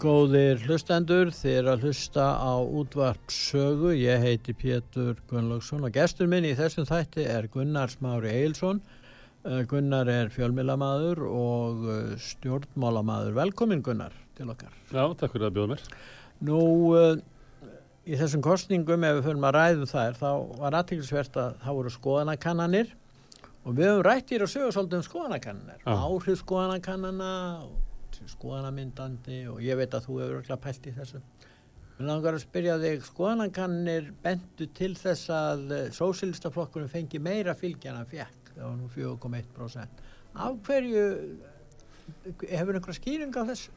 Góðir hlustendur, þið er að hlusta á útvarp sögu. Ég heiti Pétur Gunnlaugsson og gestur minn í þessum þætti er Gunnar Smári Eilsson. Eh, Gunnar er fjölmilamadur og eh, stjórnmálamadur. Velkomin Gunnar til okkar. Já, takk fyrir að bjóða mér. Nú, uh, í þessum kostningum, ef við fyrir að ræðum þær, þá var aðtækilsvert að það voru skoðanakannanir og við höfum rætt í að sögja svolítið um skoðanakannanir. Áhrif skoðanakannana og skoðanamyndandi og ég veit að þú hefur að pælt í þessu. Mér langar að spyrja þig, skoðanakannir bentu til þess að uh, sósilistaflokkurinn fengi meira fylgjana fekk, það var nú 4,1%. Af hverju, hefur einhverja skýring á þessu?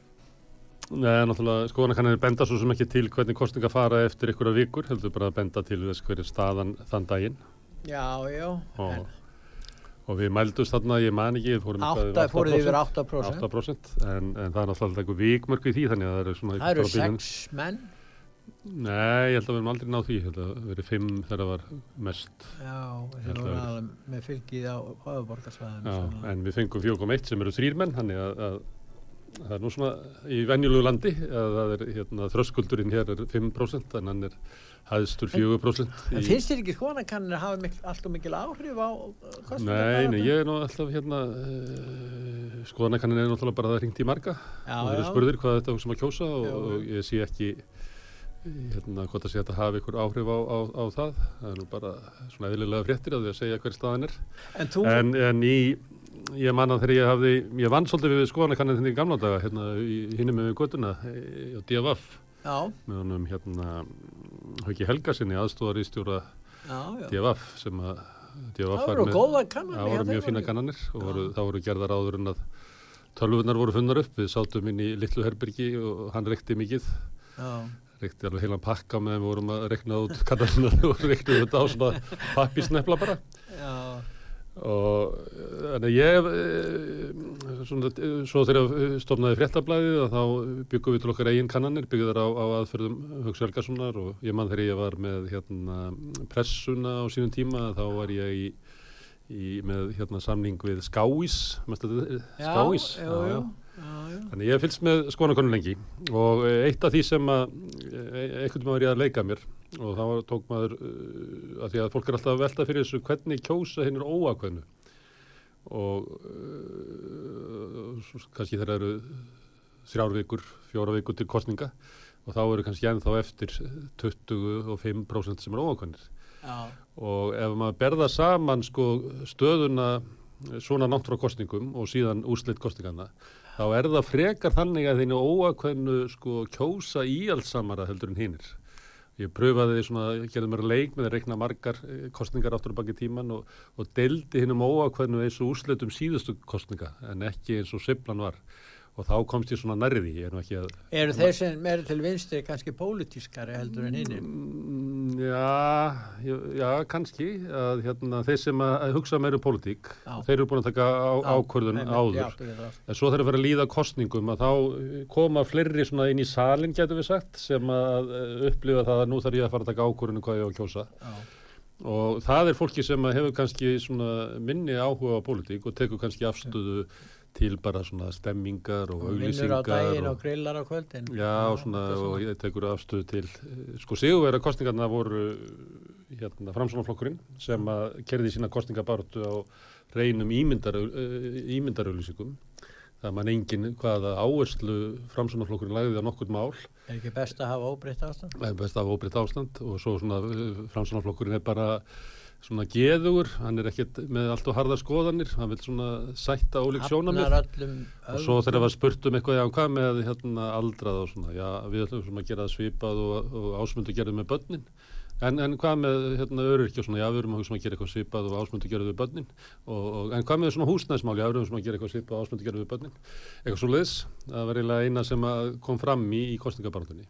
Nei, náttúrulega, skoðanakannir benda svo sem ekki til hvernig kostninga fara eftir ykkur vikur, heldur bara að benda til þess hverju staðan þann daginn. Já, já. Og, en- og við mældust þarna, ég man ekki, við fórum eitthvað Átta, fóruð yfir 8%, 8%. 8% en, en það er náttúrulega eitthvað vikmörku í því, þannig að það eru svona... Það eru eitthvað á bilinu. sex menn. Nei, ég held að við erum aldrei náð því, ég held að það verið fimm þegar það var mest. Já, Ég held að- aðalega með fylgið á höfuborgarsvæðinu. Já, en við fengum 4,1 sem eru þrýr menn, þannig að, að það er nú svona í venjulegu landi að það er hérna, þröskuldurinn hér er 5% en hann er hæðstur 4% En í- finnst þér ekki skoðanakannir hafa mikl, alltaf mikil áhrif á Nei, nei, ég er nú alltaf hérna uh, skoðanakannin er náttúrulega bara að það ringt í marga. Já, og þeir eru spurðir hvað þetta sem að kjósa og, og ég sé ekki hérna hvort að sé að hafa ykkur áhrif á, á, á það. Það er nú bara svona eðlilega fréttir að því að segja hver staðan er. En þú, en, en í ég man að þegar ég hafði ég vann svolítið við skoðanakannin þenni í gamla daga hérna í hinnum með göttuna á DFF já, með honum hérna Hauki Helgasinni aðstóðar í stjóra. DFF sem að DFF var með-. Það voru mjög fína kannanir og voru, það voru gerðar áður en að tölvunar voru funnar upp. Við sátum inn í litlu herbyrgi og hann reykti mikið. Já, Reykti alveg heilan pakka með við vorum að reykna út kannanir og reykti þetta á svona pappisnefla bara. já, Og þannig að ég, eh, svona, svo þegar stofnaði fréttablaðið að þá byggum við til okkar eigin kannanir, byggðar á, á aðferðum Hauks Helgasonar og ég man þegar ég var með hérna, pressuna á sínum tíma þá var ég í, í, með hérna, samning við Skáís, Skáís. já, já, já. Þannig ég fylgst með skoðanakonun lengi og eh, eitt af því sem að eh, einhvern veginn var ég að leika mér og þá tók maður uh, að því að fólk er alltaf að velta fyrir þessu hvernig kjósa hinn er óakveðnu og kannski þeir eru þrjár vikur, fjóra vikur til kostninga og þá eru kannski ennþá eftir 25% sem er óakveðnir já. og ef maður berða saman sko stöðuna svona frá kostningum og síðan úrslit kostningana þá er það frekar þannig að þeinu óakveðnu sko kjósa íaldsamara heldur en hinnir. Ég pröfaði svona, gerði mér leik með að reikna margar eh, kostningar áttur og baki tíman og, og deldi hinnum óakveðnu eins og úrslitum síðustu kostninga en ekki eins og sveiflan var og þá komst ég svona nærði, ég er nú ekki að Eru þeir sem eru til vinstri kannski pólitískari heldur en hinn? Mm, Já, já, já, kannski að hérna, þeir sem að, hugsa meira um pólitík, Já. þeir eru búin að taka á, ákvörðun áður. En svo þeir eru að fara að líða kostningum að þá eh, koma fleiri svona inn í salin, getur við sagt, sem að eh, upplifa það að nú þarf ég að fara að taka ákvörðun um hvað ég á að kjósa. Og það er fólki sem hefur kannski minni áhuga á pólitík og tekur kannski afstöðu til bara svona stemmingar og Vinnur á daginn og- og grillar á kvöldin. Já, svona, og ég tekur afstöðu til, eh, sko sigurvera kostningarna voru eh, hérna framsvonarflokkurinn sem að kerði sína kostningabartu á reynum ímyndarauðlýsingum. Það man engin hvaða áherslu framsvonarflokkurinn lagði á nokkur mál. Er ekki best að hafa óbreytt ástand? Er best af óbreytt ástand og svo svona framsvonarflokkurinn er bara svona geðugur, hann er ekkert með allt og harðar skoðanir, hann vil svona sætta ólík sjónamið. Og svo þegar það var spurt um eitthvað, já, hvað með hérna aldrað og svona, já, við ætlum svona að gera svipað og, og ásmundu gerði með börnin, En, en hvað með hérna, öryrkja og svona, já, við erum að um gera eitthvað svipað og ásmundu gerðu við börnin. Og, og, en hvað með svona húsnæðismál, já, við erum að gera eitthvað svipað og ásmundu gerðu við börnin. Eitthvað svo leiðis, það var eiginlega eina sem kom fram í, í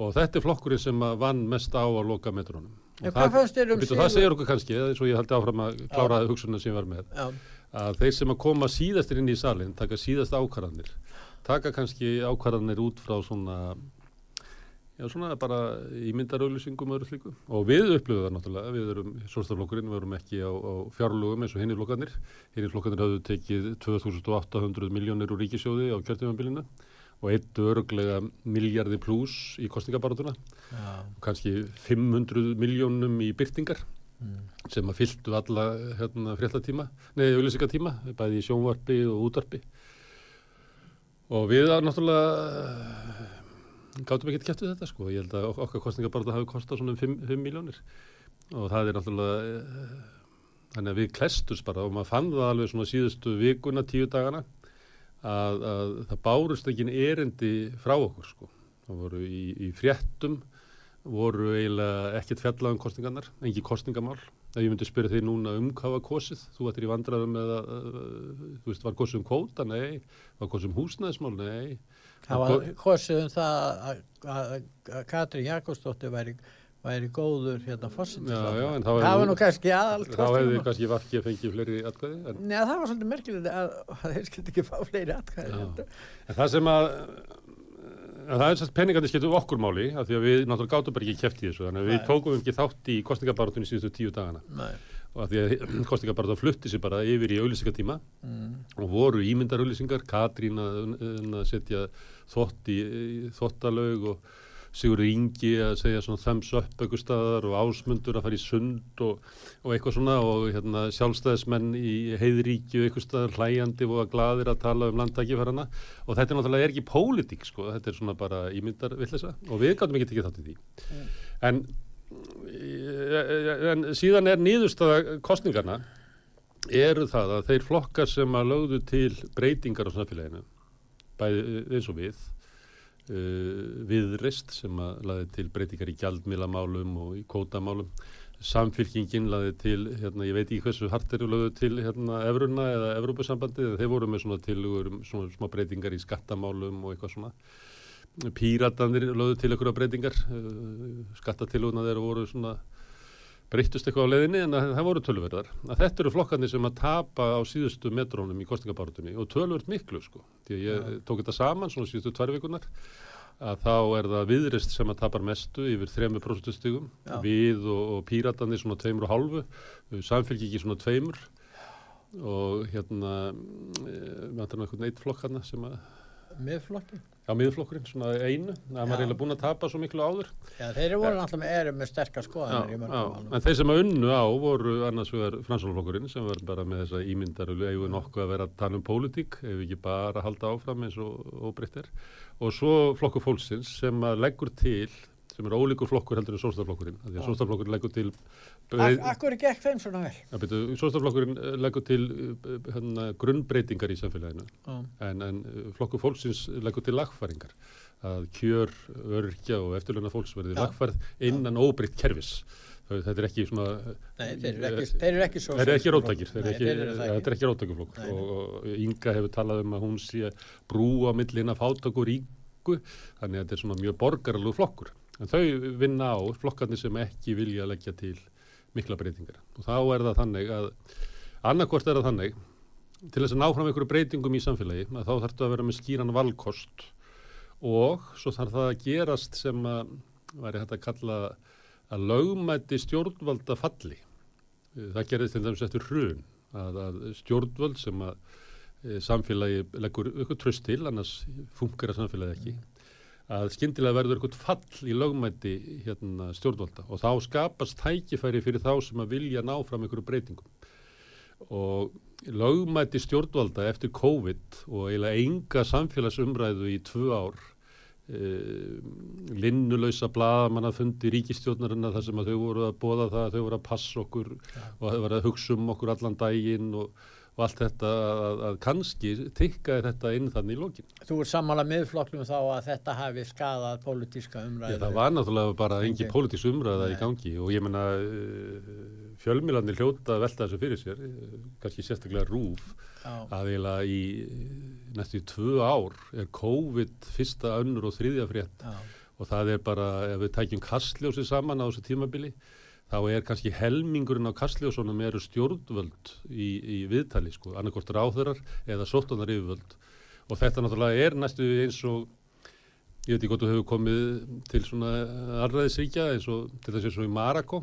og þetta er flokkurinn sem vann mest á að loka metrónum Fannst þér um byrju, það segir okkur kannski, svo ég haldi áfram að klára hugsunum sem ég var með Já, að þeir sem að koma síðastir inn í salin taka síðast ákvarðanir taka kannski ákvarðanir út frá svona já svona bara ímyndarauðlýsingum og öðru slíku. Og við upplöfum það náttúrulega, við erum svolstaflokkurinn, við erum ekki á, á fjárlugum eins og hinni flokkarnir. Hinni flokkarnir hafðu tekið 2800 miljónir úr ríkisjóði á kjörtímanbílinu og eitt öruglega miljardi pluss í kostningabaratuna já, kannski 500 miljónum í byrtingar mm. sem að fylltu alla hérna, fréttatíma, nei, auðlýsingatíma, bæði í sjónvarpi og útvarpi. Og við að náttúrulega eh, gátum ekki kæftu þetta sko, ég held að ok- okkar kostningabarða hafi kostað svona um 5, 5 miljónir og það er náttúrulega, eh, þannig að við klestust bara og maður fann það alveg svona síðustu vikuna, tíu dagana, að, að það bárust ekki erindi frá okkur sko. Það voru í, í fréttum, voru eiginlega ekkert fjallað um kostningarnar, engi kostningamál. Ef ég myndi spyrja þig núna um hvað var kosið, þú ættir í að, uh, þú veist, var kosið um kvóta? Nei. Var kosið um húsnæðismál? Nei. það var kosið um það að, Katrín Jakobsdóttir væri, væri góður hérna þá Það hefði- var nú kannski aðal Þá hefði kannski vakki að fengið fleiri atkvæði. En, Nei, það var svolítið merkilegt að, þeir skildi ekki fá fleiri atkvæði. En það sem að, að það er sérst peningandi skiptu okkur máli, af því að við náttúrulega gátum bara ekki kæft í þessu, þannig að við tókum ekki þátt í kostningabarátunni síðustu tíu dagana. Nei. Og af því að kostningabarátun flutti sér bara yfir í auðlýsingatíma Mm. og voru ímyndarauðlýsingar, Katrín að, að setja þvott í, í Sigur Ingi að segja svona thumbs up eitthvað staðar og ásmundur að fara í sund og, og eitthvað svona og hérna, sjálfstæðismenn í heiðríkju eitthvað staðar hlæjandi og að gladir að tala um landtækifærana og þetta er náttúrulega er ekki pólitík sko, þetta er svona bara ímyndarvillesa og við gáttum ekki tekið þátt í því. En, en síðan er nýðustada kostningarna eru það að þeir flokkar sem að lögðu til breytingar á samfélaginu bæði eins og við viðrist sem að laði til breytingar í gjaldmilamálum og í kótamálum samfylkingin laði til, hérna, ég veit ekki hversu hart eru lögðu til hérna, Evruna eða Evrópusambandið, þeir voru með svona tilugur um svona smá breytingar í skattamálum og eitthvað svona. Píratanir lögðu til einhverja breytingar uh, skattatilugna þeir voru svona breyttust eitthvað á leiðinni en að það voru tölverðar. Að þetta eru flokkarnir sem að tapa á síðustu metrónum í kostningabarutunni og tölverð miklu sko. Því að ég tók þetta saman svona síðustu tvær vikunar að þá er það viðrist sem að tapar mestu yfir 3% stygum, Já. við og, og píratanir svona tveimur og hálfu, samfélgi ekki svona tveimur og hérna við ætlum eitthvað neitt flokk hérna sem að, Miðflokki. Já miðflokkurinn svona einu, það var Já. eiginlega búin að tapa svo miklu áður. Já, þeir eru voru náttúrulega með, eru með sterkar skoðanir í Já, mörgum já, málum. en þeir sem að unnu á voru annars vegar fransalflokkurinn sem var bara með þessa ímyndar og eigum við nokkuð að vera að tala um pólitík ef ekki bara að halda áfram eins og óbreytt er og svo flokkur fólksins sem að leggur til sem er ólíkur flokkur heldur en sóstaflokkurinn því að Já. sóstaflokkurinn leggur til Ak akkur gekk þeim svona vel? sóstaflokkurinn leggur til uh, hérna, grunnbreytingar í samfélaginu Já. en, en flokkur fólksins leggur til lagfæringar að kjör, örkja og eftirluna fólks verði lagfærð innan óbreytt kerfis Þau- þetta er ekki svona Nei, þeir eru ekki, þeir eru ekki. Þeir eru ekki róttakir, þetta er ekki nei. og, og Inga hefur talað um að hún sé brú á millina fátak og ríku þannig að þetta er svona mjög borgaralú flokkur en þau vinna á flokkarnir sem ekki vilja leggja til mikla breytingar. Og þá er það þannig að annarkvort er það þannig til þess að ná fram einhverju breytingum í samfélagi að þá þarf það að vera með skýran valkost og svo þarf það að gerast sem að væri hægt að kalla að lögmæti stjórnvalda falli. Það gerðist til dæmis eftir hrun að, að stjórnvöld sem að e, samfélagi leggur eitthvað tröst til annars funkar að samfélagi ekki að skyndilega verður eitthvað fall í lögmæti hérna, stjórnvalda og þá skapast tækifæri fyrir þá sem að vilja ná fram einhverju breytingum. Og lögmæti stjórnvalda eftir COVID og eiginlega enga samfélagsumræðu í tvö ár e, linnulösa bladamanna fundi ríkistjórnarina þar sem að þau voru að bóða það að þau voru að passa okkur og þau voru að hugsa um okkur allan daginn og, og allt þetta að, að kannski tikkaði þetta inn þannig í lókin. Þú er sammála miðflokknum þá að þetta hafi skadað pólitíska umræðu. Já, það var náttúrulega bara Engi. pólitísk umræða Nei. í gangi og ég menna fjölmilanir hljóta að velta þessu fyrir sér, eh, kannski sérstaklega rúf, Já. að eiginlega í næstu í tvö ár er COVID fyrsta önnur og þriðja frétt Já. og það er bara, ef við tækjum kastljósi saman á þessu tímabili, þá er kannski helmingurinn á kastljósunum eru stjórnvöld í, í viðtali, sko, annarkort ráðurar eða sóttunar yfirvöld og þetta náttúrulega er næstu eins og ég veit ekki hvort þú hefur komið til svona arræðisríkja eins og til þess eins og í Marako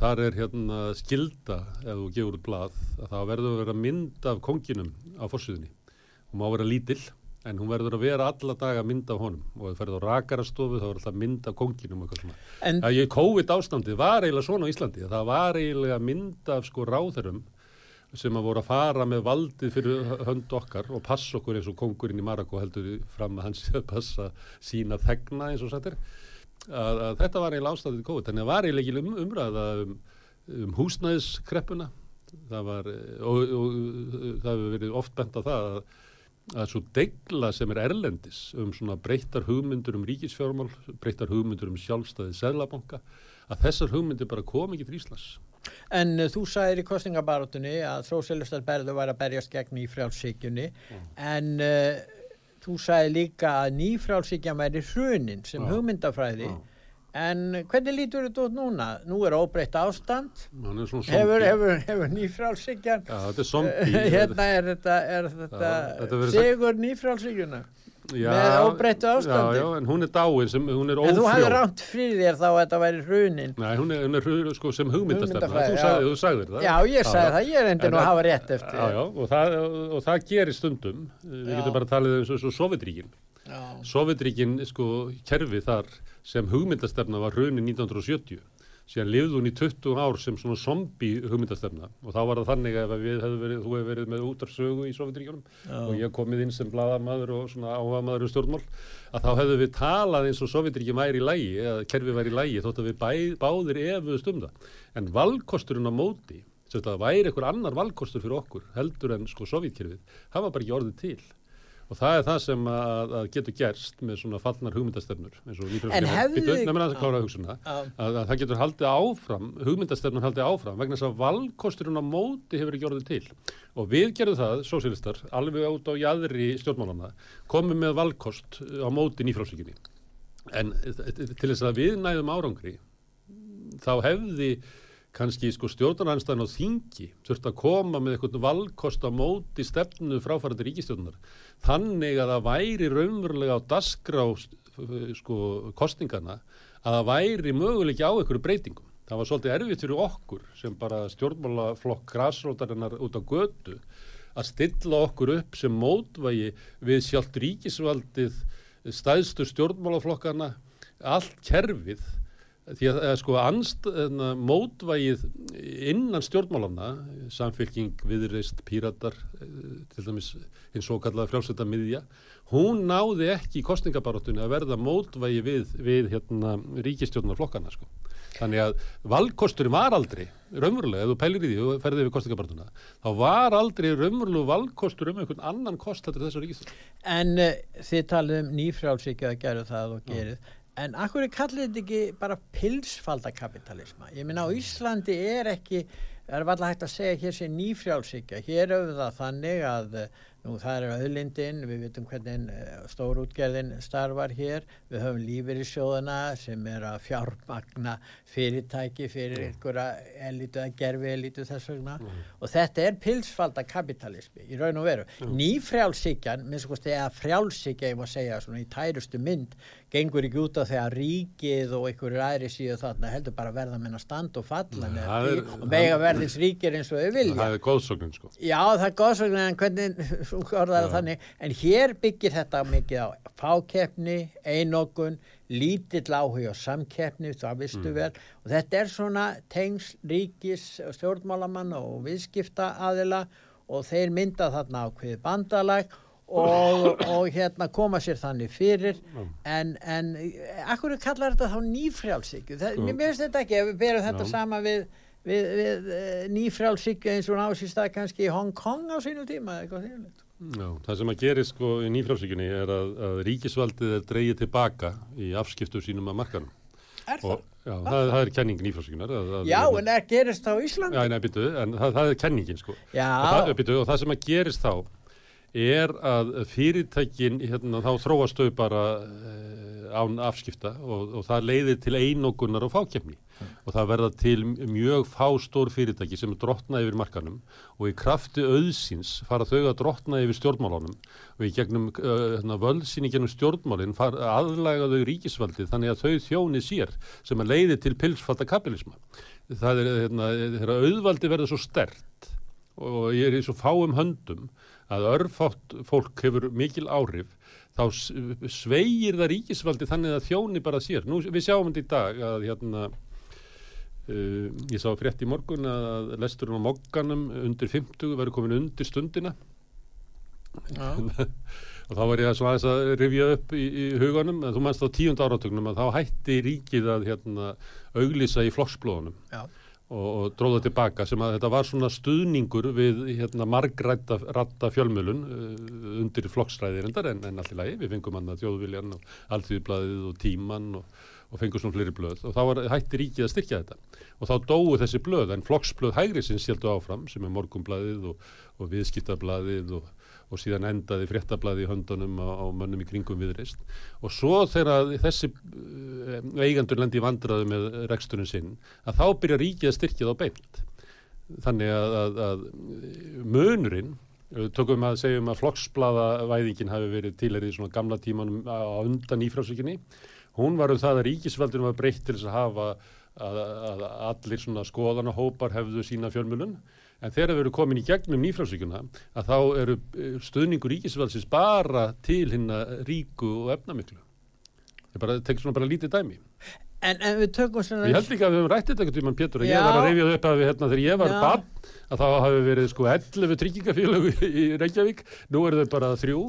þar er hérna skilda ef þú gefur út blað að það verður að vera mynd af konginum á fórsíðunni hún má vera lítill en hún verður að vera alla daga mynd af honum. Og ef þú ferð á rakarastofu þá er alltaf mynd af konginum og eitthvað svona. En að ég COVID ástandið var eiginlega svona á Íslandi. Það var eiginlega mynd af sko ráðurum sem að voru að fara með valdið fyrir hönd okkar og passa okkur eins og kongurinn í Marako heldur fram að hans að passa sína þegna eins og sættir að, að þetta var eiginlega ástæðið í COVID. Þannig að það var eiginlega um, umræða um, um húsnæðiskreppuna það var og, og, og það hefur verið oft bent á það að, að svo degla sem er erlendis um svona breyttar hugmyndur um ríkisfjármál breyttar hugmyndur um sjálfstæði seðlabanka að þessar hugmyndir bara kom ekki til Íslands En uh, þú sagðir í kostningabarátunni að þrósilistar berðu var að berjast gegn nýfrjálsíkjunni en uh, þú sagði líka að nýfrjálsíkjan væri hrunin sem Já. hugmyndafræði Já. En hvernig lítur þetta út núna? Nú er óbreytt ástand. Er hefur, hefur, hefur nýfrjálsíkjan Já, þetta er zombie. Hérna er þetta, er þetta, verður sigur nýfrjálsíkjuna Já, með óbreyttu ástandi. Já, já, en hún er dáin sem, hún er en þú hafði ófrjó rámt fyrir þér þá að þetta væri hrunin. Nei, hún er, hún er hrur- sko, sem hugmyndastefna Þú sagði, þú sagðir það. Já ég sagði það, ég reyndi nú að hafa rétt eftir Já, já, og það, og það gerir stundum. Við getum bara talið um svo, svo Sovjetríkin Já. Sovjetríkin, sko, kerfi þar sem hugmyndastefna var hrunin 1970 síðan lifði hún í 20 ár sem svona zombie hugmyndastefna. Og þá var það þannig að verið, þú hefur verið með útarsögu í Sovjetríkjunum Já. og ég komið inn sem bladamaður og svona áhagamaður um stjórnmál að þá hefðu við talað eins og Sovjetríkin væri í lægi eða kerfi væri í lægi þótt að við bæ, báðir efuðust um það. En valkosturinn á móti sem þetta væri einhver annar valkostur fyrir okkur heldur en sko Sovjetkerfið það var bara ekki orðið til og það er það sem að, að getur gerst með svona fallnar hugmyndastefnur En hefðu þið- að það getur haldið áfram hugmyndastefnur haldið áfram vegna þess að valkosturinn á móti hefur ekki orðið til. Og við gerðum það, sósialistar alveg át á jæðri stjórnmálana komum með valkost á móti nýfrálsíkinni en til þess að við næðum árangri þá hefði kannski sko stjórnarhanstæðan á þingi þurft að koma með eitthvað valkost á móti stefnu fráfærandi ríkistjórnar þannig að það væri raunverulega á dasgrá sko kostningana að það væri möguleiki á einhverju breytingum. Það var svolítið erfitt fyrir okkur sem bara stjórnmálaflokk grásrótarinnar út á götu að stilla okkur upp sem mótvægi við sjálft ríkisvaldið, stæðstu stjórnmálaflokkana, allt kerfið því að, að sko anst, enna, mótvægið innan stjórnmálana samfélking, viðreist, píratar eh, til dæmis hins svo kallaða frjálsveita miðja, hún náði ekki í kostningabaróttunni að verða mótvægi við, við hérna, ríkistjórnarflokkana sko. Þannig að valkosturinn var aldrei, raunverulega, ef þú pælir í því og ferðið við kostningabartuna, þá var aldrei raunverulega valkostur um einhvern annan kost þetta þessar ríkistjórn. En uh, þið talið um nýfrjálsíkja að gera það og gerið. En akkur er kallið þetta ekki bara pilsfaldakapitalisma? Ég minna á Íslandi er ekki, er alltaf hægt að segja hér sé nýfrjálsíkja. Hér það þannig að nú það er auðlindin, við vitum hvernig uh, stórútgerðin starfar hér. Við höfum lífeyrissjóðana sem er að fjármagna fyrirtæki fyrir einhverja elitu að gerfi elitu þess vegna. Og þetta er pilsfaldakapitalismi í raun og veru. Nýfrjálsíkjan, minnst sko eða frjálsíkja, ég má segja svona í tærustu mynd, gengur ekki út á þegar ríkið og einhverjur aðri síðu þarna heldur bara að verða menn að standa og falla með það er- því og mega verðins ríkir eins og þau vilja. Það er góðsóknin sko. Já, það er góðsvögn en hvernig það þannig, en hér byggir þetta mikið á fákeppni, einokun, lítill áhuga á samkeppni, það vistu vel. Og þetta er svona tengs ríkis stjórnmálamanna og viðskipta aðila og þeir mynda þarna ákveði bandalag og, og hérna koma sér þannig fyrir. En, en akkur kallar þetta þá nýfrjálsíkju Það- mér mér finnst þetta ekki ef við berum þetta Já. sama við við, við uh, nýfrálsíkja eins og stað kannski í Hong Kong á sínu tíma eða eitthvað þýrlegt. Já, það sem að gerist sko í nýfrálsíkinni er að, að ríkisvaldið er dreigið tilbaka í afskiptu sínum að markanum. Er Og, það? já, það, það er kenning nýfrálsíkinar. Já, en það gerist á Íslandi? Já, nei, byttu, en það, það er kenningin sko. Já. Og það, byttu, og það sem að gerist þá er að fyrirtækin, hérna, þá þróast þau bara eh, án afskipta og, og það leiðir til einogunar og fákjefni og það verða til mjög fá stór fyrirtæki sem er drottna yfir markanum og í krafti auðsins fara þau að drottna yfir stjórnmálunum og í gegnum uh, hérna, völdsinn í gegnum stjórnmálinn aðlæga þau ríkisvaldið þannig að þau þjóni sér sem að leiði til pilsfalda kapitalisma. Það er hérna, auðvaldi verður svo stert og ég er í svo fáum höndum að örfátt fólk hefur mikil áhrif þá sveigir það ríkisvaldi þannig að þjóni bara sér. Nú, við sjáum þetta í dag að hérna, uh, ég sá frétt í morgun að lesturinn á mokkanum undir 50 verður komin undir stundina Já. og þá var ég að, að rifja upp í, í huganum, að þú mannst á tíund áratögnum að þá hætti ríkið að hérna, auglýsa í flokksblóðunum Já. og, og dróða tilbaka sem að þetta var svona stuðningur við hérna, margrætta ratta fjölmjölun uh, undir flokksræðir endar en, en allt í lagi, við fengum hann að þjóðviljan og allþýðblaðið og tíman og, og fengum svona fleiri blöð. Og þá var, hætti ríkið að styrkja þetta. Og þá dóu þessi blöð en flokksblöð hægri sinns heldur áfram sem er morgumblaðið og, og viðskiptablaðið og, og síðan endaði fréttablaði í höndunum á, á mönnum í kringum viðreist og svo þegar þessi uh, eigandur lendi í vandraðu með reksturinn sinn að þá byrja ríkið að styrkja þá beint. Þannig að, að, að munurinn uh, tökum að segjum að flokksblaða væðingin hafi verið tilerið í svona gamla tímanum á undan ífrásökinni hún var um það að ríkisveldunum var breytt til þess að hafa að, að allir svona skoðanahópar hefðu sína fjölmjölun en þegar við erum komin í gegnum nýfrásvíkjuna að þá eru eh, stuðningur ríkisveldsins bara til hinn ríku og efnamiklu. Ég bara tek svona bara lítið dæmi. En, en við tökum svona... Ég held líka að við höfum rætt þetta Pétur að ég var að reyfja upp að við hérna þegar ég var barn að þá hafi verið sko 11 tryggingafélög í- Reykjavík, nú eru þau bara þrjú,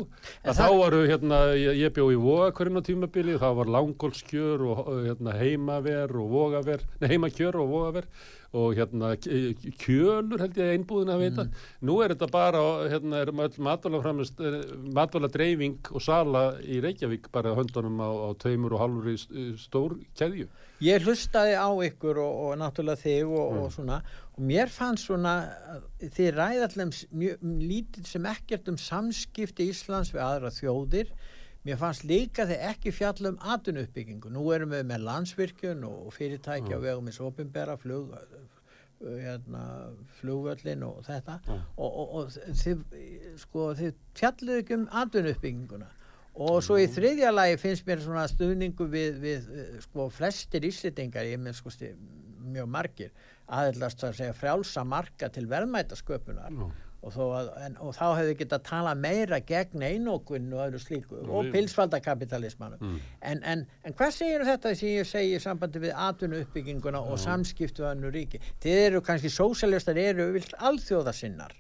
að það- þá varu hérna, ég, ég bjó í Vogakörn á tímabili, þá var langólskjör og hérna, heimaver og vogaver, nei heimakjör og vogaver og hérna k- kjölur held ég einbúðin að veita. Nú er þetta bara, hérna er matvæla dreifing og sala í Reykjavík bara höndunum á, á tveimur og halvur í stór keðju. Ég hlustaði á ykkur og, og náttúrulega þig og, Mm. og svona og mér fannst svona að þið ræði allir mjög lítið sem ekkert um samskipti Íslands við aðra þjóðir. Mér fannst líka þið ekki fjalla um atvinnuppbyggingu, nú erum við með landsvirkjun og fyrirtæki Mm. á vegum eins opinbera flug hérna, flugvöllin og þetta. Mm. og, og, og þið sko þið fjalluðu ekki um atvinnuppbygginguna og svo í þriðja lagi finnst mér svona stuðningu við, við eh, sko flestir íslitingar, ég með sko mjög margir, aðeins að segja frjálsa marka til verðmætasköpunar. Já. og, að, en, og þá hefðu getað tala meira gegn einokun og öðru slíku Já, og pilsfaldakapitalismanum Mm. en, en, en hvað segir þetta sem ég segi í sambandi við atvinnu uppbygginguna og samskiptu annu ríki? Þið eru kannski sósjálistar eru alþjóðasinnar.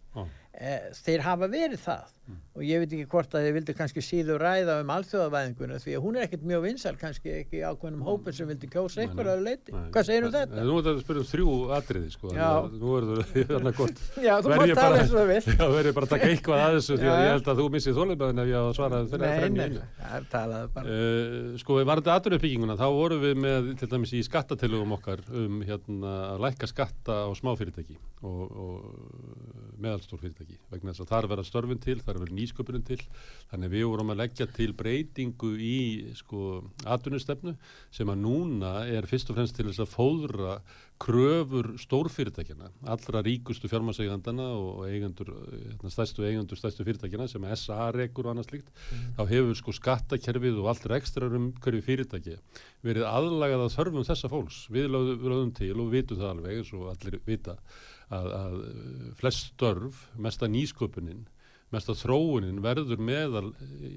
Eh, þeir hafa verið það og ég veit ekki hvort að þið vildu kannski síður ræða um alþjóðavæðinguna því að hún er ekkert mjög vinsal kannski ekki ákveðnum hópin sem vildi kjósa ykkur að leiti hvað segir um En- þetta? Nú er þetta að spyrja um þrjú atriði sko, Já. að nú er þetta hérna gott. Já, þú mátt tala eins og þú vilt. Já, verður bara að taka eitthvað að þessu því að ég held að þú missið þóliðbæðin ef ég á að svara þeirra Nei, þrenni nei, einu. það er talað bara Uh, sko, skattatillugum okkar um hérna að meðalstór fyrirtæki vegna þess að þar verða störfin til, þar verða nýsköpunin til. Þannig við vorum að leggja til breytingu í sko atunustefnu sem að núna er fyrst og fremst til þess að fóðra kröfur stórfyrirtækjana, allra ríkustu fjármaseigandana og eigendur, hérna, stærstu eigendur stærstu fyrirtækjana sem SA rekur og annað slíkt, þá hefur sko skattakerfið og allt rekstrar um hverju fyrirtæki verið aðlagað að þörfum þessa fólks. Við lögðum til og vitum það alveg eins og allir vita að, að uh, flest störf, mesta nýsköpunin, mesta þróunin verður meðal e,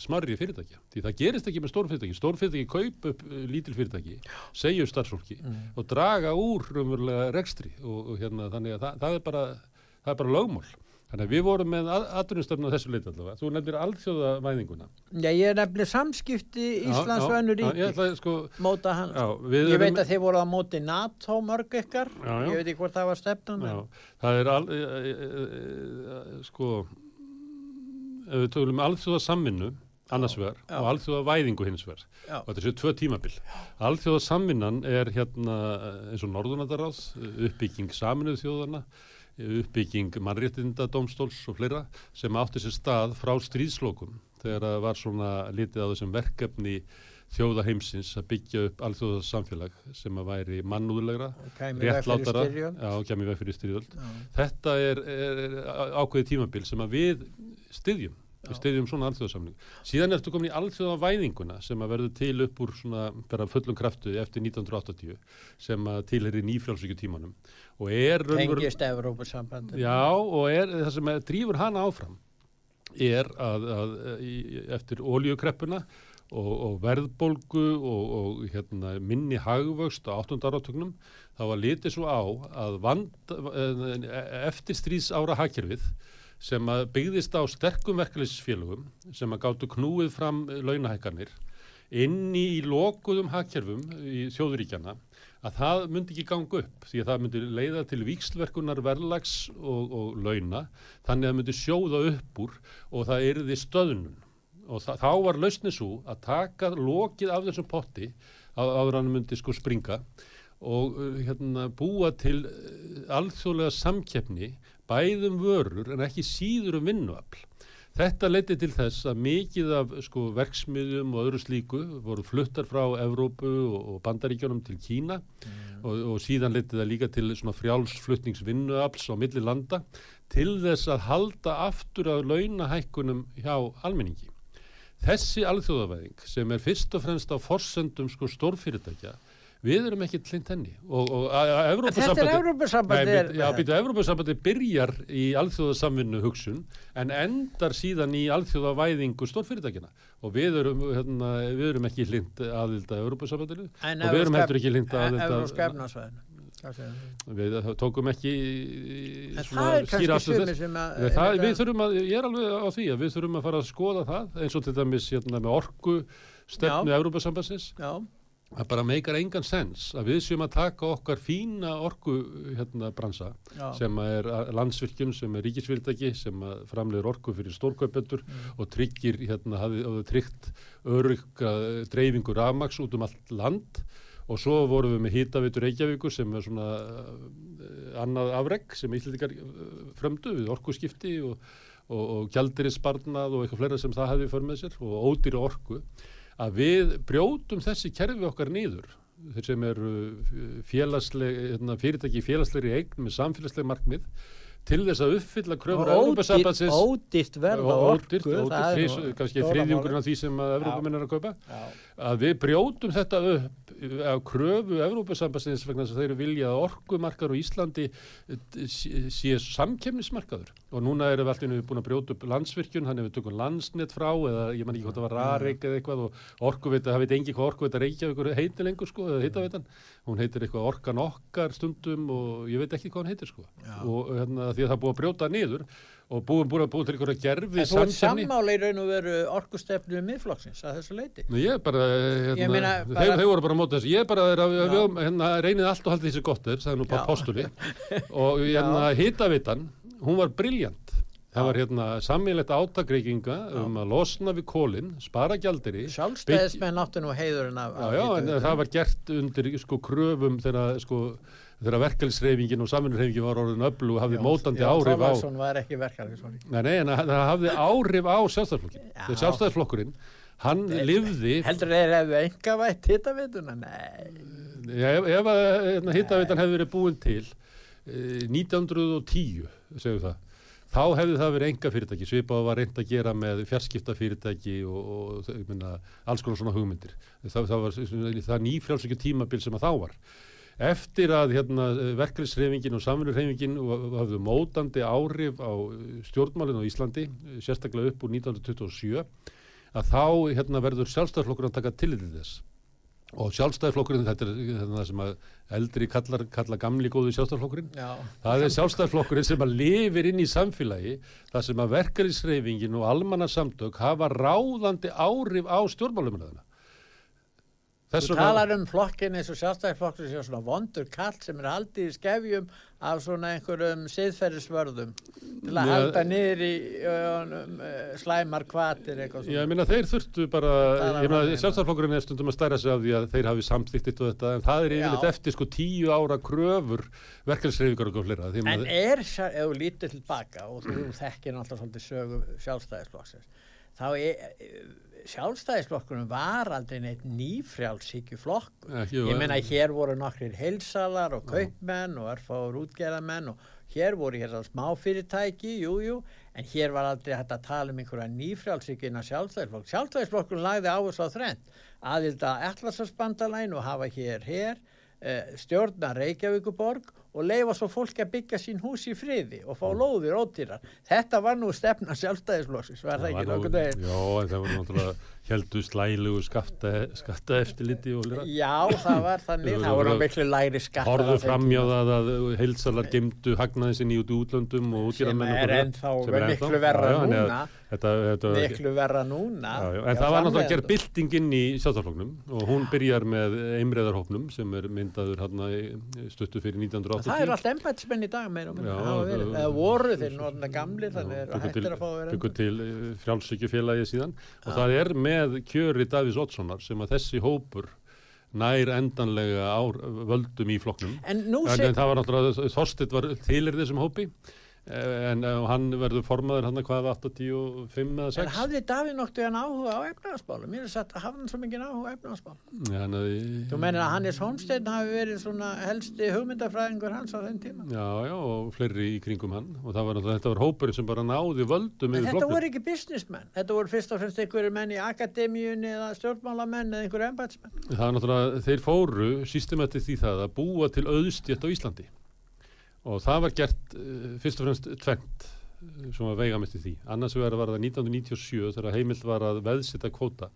smarri fyrirtækja. Því það gerist ekki með stór fyrirtæki. Stór fyrirtæki kaup upp e, lítil fyrirtæki, segju starfsfólki og draga úr raunverulega rekstri og, og hérna þannig að það, það er bara það er bara lögmál Þannig að við vorum með aðrunustöfnu á þessu leiti allavega. Þú nefnir alþjóðavæðinguna. Já, ég er nefnilega samskipti Íslands og önnur ríki. Sko, móta hans. Já, ég veit að þið voru á móti NATO mörg ykkar. Já, já. Ég veit ekki hvort það var stefnan. Já, það er al, e, e, e, e, sko ef við tölum alþjóða samvinnu annars vegar Já. og alþjóða væðingu hins vegar. Og þetta séu tvö tímabil. Alþjóða samvinnan er hérna eins og Norðunandaráð uppbygging saminuð þjóðana uppbygging mannréttinda domstóls og fleira sem átti sér stað frá stríðslokum þegar það var svona litið á þessum verkefni þjóða heimsins að byggja upp alþjóða samfélag sem að væri mannúðulegra réttlátara. já, kemur veg fyrir styrjöld. Þetta er, er, ákveðið tímabil sem að við styðjum við styðjum svona alþjóðasamling síðan ertu komin í alþjóðavæðinguna sem að verður til upp úr svona fullum kraftu eftir 1980 sem að tilheri nýfrjálsvíkju tímanum og er Tengist Evrópusambandi. Já, og er, það sem drífur hana áfram er að, að í, eftir oljukreppuna og, og verðbólgu og, og hérna, minni hagvöxt á 8. áratögnum þá var litið svo á að vand, eftir stríðs ára hagkerfið sem að byggðist á sterkum verkefliðsfélögum sem að gáttu knúið fram launahækkanir inni í lokuðum hagkerfum í þjóðuríkjana að það myndi ekki ganga upp því að það myndi leiða til vikslverkunar verðlags og, og launa þannig að það myndi sjóða upp úr og það erði stöðnun. Og þa þá var lausnið svo að taka lokið af þessum potti áður hann myndi sko springa og uh, hérna, búa til uh, alþjóðlega samkeppni bæðum vörur en ekki síður um vinnuafl. Þetta leiti til þess að mikið af sko, verksmiðjum og öðru slíku voru fluttar frá Evrópu og, Bandaríkjónum til Kína og, og síðan leiti það líka til frjálsflutningsvinnuafls á milli landa til þess að halda aftur af launahækkunum hjá almenningi. Þessi alþjóðavæðing sem er fyrst og fremst á forsendum sko stórfyrirtækja við erum ekki hlint henni og, og að, að Þetta er Evrópusambandi. Nei, já, býtu, Evrópusambandi byrjar í alþjóðasamvinnu hugsun en endar síðan í alþjóðavæðingu stórfyrirtækina og við erum, hérna, við erum ekki hlind aðild að Evrópusambandinu En og við erum heldur ekki hlind aðild Evrópska að efnarsvæðinu. Hvað segir þú? við tókum ekki er skýra sumir þess. Það, við þurfum að, ég er alveg á því að við þurfum að fara að skoða það eins og til dæmis hérna, með orku stefnu Já. Evrópasambansins Já, það bara meikar engan sens að við séum að taka okkar fína orku hérna bransa já. sem er landsvirkjun sem er ríkisfyrirtæki sem að framleiður orku fyrir stórkaupendur Mm. og tryggir hérna hafði tryggt örugga dreifingu rafmaks út um allt land og svo vorum við með hýtavitur Reykjavíkur sem er svona uh, annað afreg sem íslendingar uh, frömdu við orkuskipti og, og, og gjaldirisbarnað og eitthvað fleira sem það hefði för með sér og ódýra orku að við brjótum þessi kerfi okkar nýður þeir sem eru félagsleg, hérna, fyrirtæki félagslegri eign með samfélagsleg markmið til þess að uppfylla kröfur ódýrt verð á og orku. ódýrt, ódýrt, kannski þriðjungurinn af því sem Evrópamenn er að kaupa Já. Að við brjótum þetta upp af kröfu Evrópasambandsins vegna þess að þeir vilja að orkumarkar á Íslandi eh, sé samkemnismarkaður og núna erum við alltaf búin að brjóta upp landsvirkjun, hann hefur tökum landsnet frá eða ég man ekki hvort það var rareik eða eitthvað og orkuveita, það veit engi hvað orkuveita Reykjavíkur heitir lengur sko, eða heitaveitan hún heitir eitthvað orkan okkar stundum og ég veit ekki hvað hann heitir sko. Já. og hérna, því að það búið að brjóta niður og búið, búið að búið til einhverja gerfi En þú samkeppni. sammála í raun og veru orkustefnu miðflokksins að þessu leiti. Nú ég er bara, hérna, þeir, voru bara á móti þessu, ég er bara er að, við, hérna, reynið allt og haldið þessi gott er, sagði nú bara postuli og hérna hitavitan, hún var briljant, það Já. var hérna sammilegt átakreikinga um að losna við kólinn, spara gjaldiri, Sjálfstæðismenn áttu nú heiðurinn af... já, já, en það var gert undir sko kröfum þegar sko þegar verkefnisreifingin og samvinnurreifingin var orðin öflug og hafði Já, mótandi Jón áhrif á Þorláksson var ekki verkefnismann. Nei, nei, en það hafði áhrif á sjálfstæðarflokkin. Já. Þegar sjálfstæðarflokkurinn, hann lifði, Heldur þeir hefðu enga vætt hittaveituna? Nei. Já, ef, ef að hérna, hittaveitan hefði verið búin til eh, 1910, segjum það, þá hefði það verið enga fyrirtæki, svipað var reynd að gera með fjarskipta fyrirtæki og, og minna, alls konar svona hugmyndir. Það, það var það nýfrjálsökju tímabil sem að þá var. Eftir að hérna, verkefnisreifingin og samvinnurreifingin hafðu mótandi áhrif á stjórnmálinn á Íslandi, sérstaklega upp úr 1927, að þá hérna, verður sjálfstæðarflokkur að taka tillitið þess og sjálfstæðiflokkurinn, þetta er það sem að eldri kallar, kallar gamli góði sjálfstæðiflokkurinn Já. það er sjálfstæðiflokkurinn sem að lifir inn í samfélagi það sem að verkarísreifingin og almannasamtök hafa ráðandi áhrif á stjórnmálumræðina Þú talar um flokkin eins og sjálfstæðisflokkur sem er svona vondur kall sem er haldið í skefjum af svona einhverjum siðferðisvörðum til að Ja. halda niður í um, slæmar kvatir eitthvað Já, ég svona. meina þeir þurftu bara, ég meina alveg sjálfstæðarflokkurinn er stundum að stæra sig af því að þeir hafi samþýttit og þetta, en það er yfirleitt eftir sko tíu ára kröfur verkefnisreifingar og flera. En er, ef þú lítur tilbaka og þú þekkir náttúrulega svolítið sögu sjálfstæðisflokksins, þá er sjálfstæðisflokkurinn var aldrei neitt nýfrjálsíkju. Ekki, Ég meina hér voru nokkrir heilsalar og kaupmenn og erfáður útgerðamenn og hér voru hér smáfyrirtæki, jú, jú, en hér var aldrei hægt að tala um einhverja nýfrjálsíkju innan sjálfstæðisflokk. Sjálfstæðisflokkurinn lagði áherslu á þrennt, aðilda Atlasarspandalagin og hafa hér hér, eh, stjórna Reykjavíkuborg og leifa svo fólki að byggja sín hús í friði og fá lóðir ódýrar. Þetta var nú stefna sjálfstæðisflokksins, var það ekki nokkuð nú- veginn? Já, það var náttúrulega heldu slælugu skatta, skatta eftirliti og flera. Já, það var þannig, það voru miklu læri skattar. Horðu á þeim framjá tíma. það að heilsalar gemdu hagnaði sinni út í útlöndum Sem er ennþá miklu verra núna. Þetta, þetta, miklu verra núna Já, já, Já, en það var náttúrulega að gera byltingin í sjálfstæðarflokknum og hún byrjar með einbreðarhópnum sem er myndaður stuttu fyrir 1980. það er allt embætismenn í dag meira og minna, það- eða voru þeir nótna gamli þannig er til, hættir að fá að vera byggur til frjálsökjufélagi síðan. Og það er með kjöri Davís Oddssonar sem að þessi hópur nær endanlega á völdum í flokknum. En en, en það var náttúrulega Þorstitt var til er þessum hópi. eh, en uh, hann verður formaður hann hvað 85 eða en 6 hafði Davíð noktu hann áhuga á efnaðarsmálum mér er satt að hafði hann svo mikið áhuga á en, þú meinir að Hannes Holmstein hafi verið svona helsti hugmyndafræðingur hans á þeim tíma? Já, já, og fleiri í kringum hann. Og það var náttúrulega, þetta var hópurinn sem bara náði völdum en þetta voru ekki businessmenn. Þetta voru fyrst og fremst einhverju menn í akademíunni eða stjórnmálamenn eða einhverju embætismenn Það var náttúrulega, þeir fóru og það var gert uh, fyrst og fremst tvent uh, sem var veigamest í því. Annars var það 1997 þegar heimilt var að veðsita kvóta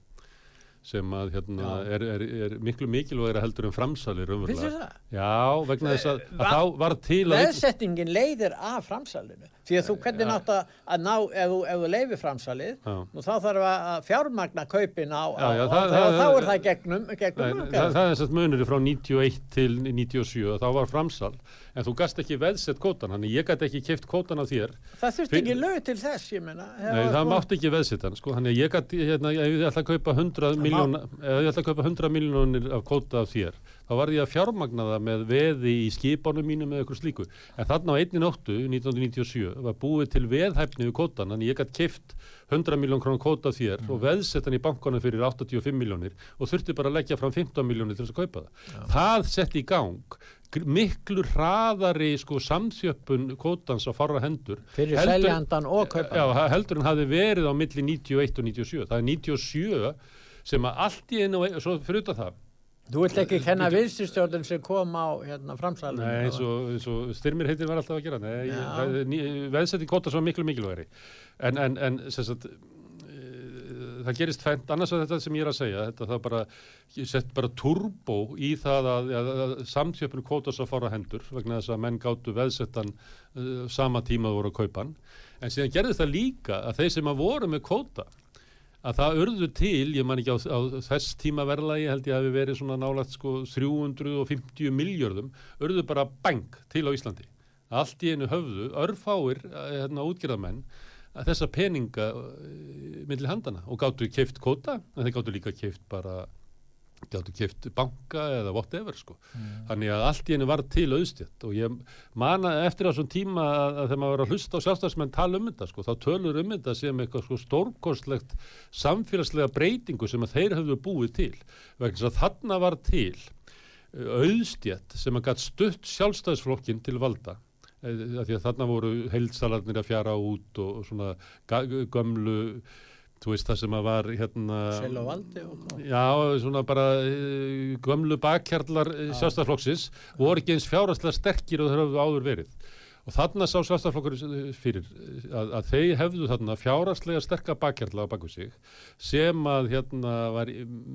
sem að hérna er, er, er miklu mikilvægir heldur en framsalir finnst þér umverulega. það? Já, vegna þess að, að Va- þá var til að veðsettingin leiðir af framsalinu því að þú hvernig nátt að, að ná ef ef þú leifir framsalið nú þá þarf að fjármagna kaupin á, á Já, já, og það- þá, það- þá er það gegnum, gegnum Nei, það, það er þess að munur frá 91 til 97 þá var framsal. En þú gast ekki veðsett kótan þannig ég gæti ekki keift kótan af þér. Það þurfti Fyr- ekki lög til þess meina Nei, það mátti ekki veðsett hann sko. ég gæti, hérna, ef ég ætla að kaupa 100 miljón, ef ég ætla að kaupa 100 miljónir af kóta af þér þá var ég að fjármagna það með veði í skipanum mínum með eitthvað slíku. En þarna á einni nóttu 1997 var búið til veðhæfni við kótan þannig ég gæti keift 100 miljón krónar kóta þér og veðsett hann í bankanum fyrir 85 miljónir og þurfti bara að leggja fram 15 miljónir til þess að kaupa það. Það sett í gang miklu hraðari sko samþjöppun kótans á farra hendur fyrir heldur- seljandan og kaupan Já, heldur en hafi verið á milli 91 og 97. Það er 97 sem að allt í einu, og svo fyrir það, þú vilt ekki kenna viðstyrstjórnum sem kom á hérna, framsalinu Nei, eins og, eins og styrmir heitir var alltaf að gera, nei, veðsetting kóta svo miklu mikilvægri. En, en, en sagt, eh, það gerist fendt, annars að þetta sem ég er að segja, þetta það bara, sett bara turbo í það að, að, að samtjöpun kótas að fara hendur vegna þess að menn gáttu veðsettan uh, sama tíma þú voru að kaupa hann. En síðan gerðist það líka að þeir sem að voru með kóta, að það urðu til, ég man ekki á, á þess tíma verðlagi held ég hafi verið svona nálagt sko 350 miljörðum, urðu bara bang til á Íslandi. Allt í einu höfðu, örfáir eh, hérna, útgerðamenn að þessa peninga uh, milli handana og gáttu keift kóta, en þeir gáttu líka keift bara gáttu keift banka eða whatever sko. Þannig að allt í einu var til auðstjætt og ég mana eftir svona tíma að, þegar maður var að hlusta á sjálfstæðsmenn tala um þetta sko, þá tölur um þetta sem eitthvað sko stórkostlegt samfélagslega breytingu sem að þeir höfðu búið til. Vegna þess að þarna var til uh, auðstjætt sem að gætt stutt sjálfstæðsflokkin til valda Eh, af því að þarna voru heilsalarnir að fjara út og svona gömlu þú veist það sem að var hérna sel og valdi og hvað. Já, svona bara uh, gömlu bakkjarlar uh, sjálfstæðarflokksins voru ekki eins fjárhastlega sterkir og þeir hafðu áður verið Og þarna sá sjálfstæðarflokkur fyrir að, að þeir hefðu þarna fjáraslega sterka bakkjarla á baku sig sem að hérna var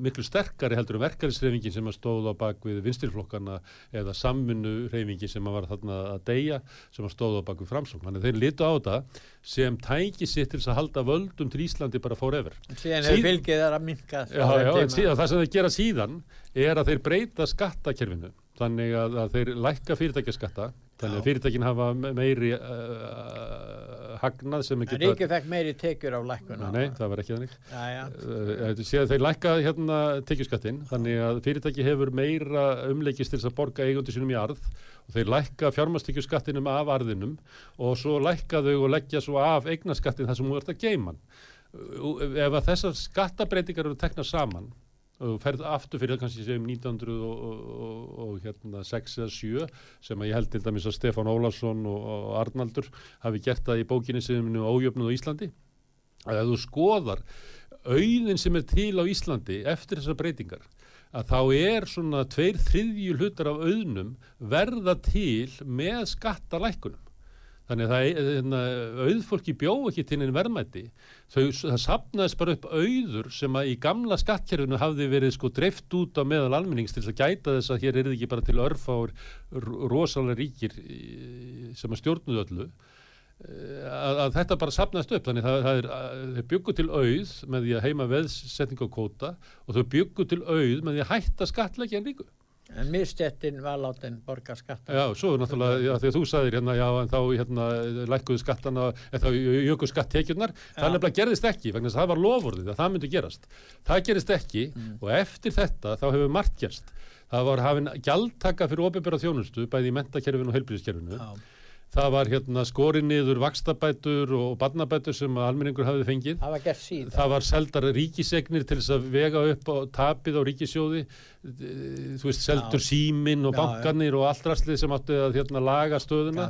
miklu sterkari heldur um verkefnisreifingin sem að stóð á bakvið vinstirflokkana eða samvinnu reifingin sem að var þarna að deyja sem að stóð á bakvið framsókn. Þannig þeir litu á það sem tæki sitt til að halda völdum til Íslandi bara fór yfir. Síðan hefur fylgið þar að minka. Já, já, síðan, það sem þeir gera síðan er að þeir breyta skattakerfinu þannig að, að þeir lækka fyrirtækjaskatta þannig að fyrirtækin hafa meiri uh, hagnað sem ekki Ríkið fekk meiri tekjur á lækkuna Nei, það. var ekki þannig. Uh, Þeir lækka hérna tekjuskattin þannig að fyrirtæki hefur meira umleikist til þess að borga eigundi sínum í arð og þeir lækka fjármastekjuskattinum af arðinum og svo lækka þau og leggja svo af eignaskattin þar sem þú ert að geima ef að þessar skattabreitingar eru teknað saman og ferð aftur fyrir kannski sem 1906 hérna, eða 7 sem að ég held til dæmis að Stefán Ólarsson og, og Arnaldur hafi gert það í bókinni sem er ójöfnuð á Íslandi. Að ef þú skoðar auðin sem er til á Íslandi eftir þessar breytingar að þá er svona tveir þriðju hlutar af auðnum verða til með skattalækunum Þannig að hérna, auðfólki bjó ekki til einn verðmætti. Þau, það sapnaðist bara upp auður sem að í gamla skattkerfinu hafði verið sko dreift út á meðal almennings til að gæta þess að hér er ekki bara til örfár rosalega ríkir sem að stjórnuðu öllu. Eh, að, að þetta bara sapnaðist upp. Þannig að það er, þau byggu til auð með því að heima veðsetning og kóta og þau byggu til auð með því að hætta skatleikja en ríku. En mistjættin var látin borga skattan. Já, svo er náttúrulega, já, þegar þú sagðir hérna, já, en þá hérna lækkuðu skattana, eða þá jöku skatttekjurnar, það nefnilega gerðist ekki, vegna þess að það var lofurðið að það myndi gerast. Það gerist ekki mm. og eftir þetta þá hefur margt gerst. Það var hafinn gjaldtaka fyrir ofinbjörða þjónustu, bæði í mentakerfinu og heilbíðiskerfinu. Já það var hérna skorið niður vakstabætur og barnabætur sem almenningur hafið fengið. Það var gert síðan. Það var seldar ríkisegnir til þess að vega upp á tapið á ríkisjóði, þú veist, seldur símin og bankanir og allt rastlið sem átti að hérna, laga stöðuna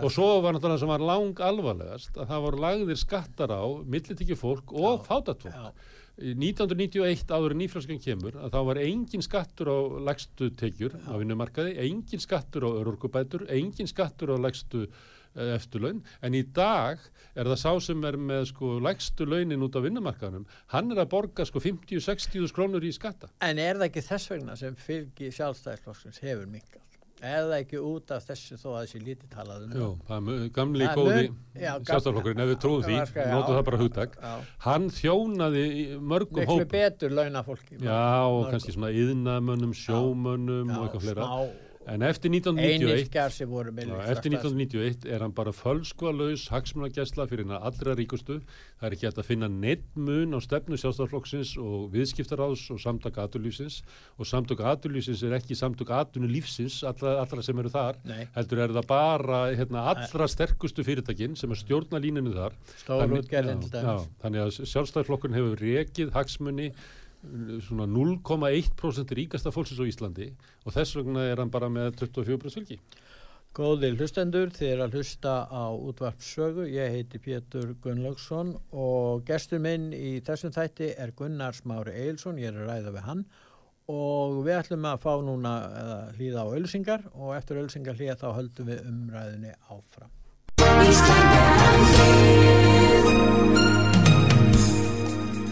og svo var náttúrulega sem var lang alvarlegast að það voru lagðir skattar á millitíki fólk og fátatfólk. 1991 áður nýflöskan kemur að þá var engin skattur á legstu tekjur á vinnumarkaði, engin skattur á örorkubætur, engin skattur á legstu eh, eftirlaun, en í dag er það sá sem er með sko legstu launin út á vinnumarkaðunum, hann er að borga sko 50-60 krónur í skatta. En er það ekki þess vegna sem fylgi sjálfstæðisflokksins hefur minkað? Eða ekki út af þessu þó að þessi lítið talaðum Jú, það. gamli góði sjálfstaflokkurinn, ef við trúum því notu það bara hugtak, hann þjónaði mörgum hóp miklu betur launafólki. Já, og kannski svona yðnamönnum, sjómönnum og eitthvað fleira En eftir 1991, eftir 1991 er hann bara fölskvalauðs hagsmunagessla fyrir hann allra ríkustu. Það er ekki hægt að finna neitt mun á stefnu sjálfstaflokksins og viðskiptaráðs og samtaka aturlýfsins og samtaka aturlýfsins er ekki samtaka atunulífsins, allra, allra sem eru þar. Nei. Heldur er það bara hérna, allra sterkustu fyrirtækinn sem er stjórnalíninu þar. Stóru útgerðin. Þannig að sjálfstaflokkurinn hefur rekið hagsmunni 0,1% ríkasta fólksins á Íslandi og þess vegna er hann bara með 24% fylgi. Góði hlustendur, þið er að hlusta á útvarpsögu, ég heiti Pétur Gunnlaugsson og gestur minn í þessum þætti er Gunnar Smári Eilsson, ég er að ræða við hann og við ætlum að fá núna að hlýða á ölsingar og eftir ölsingar hlýða þá höldum við umræðinni áfram.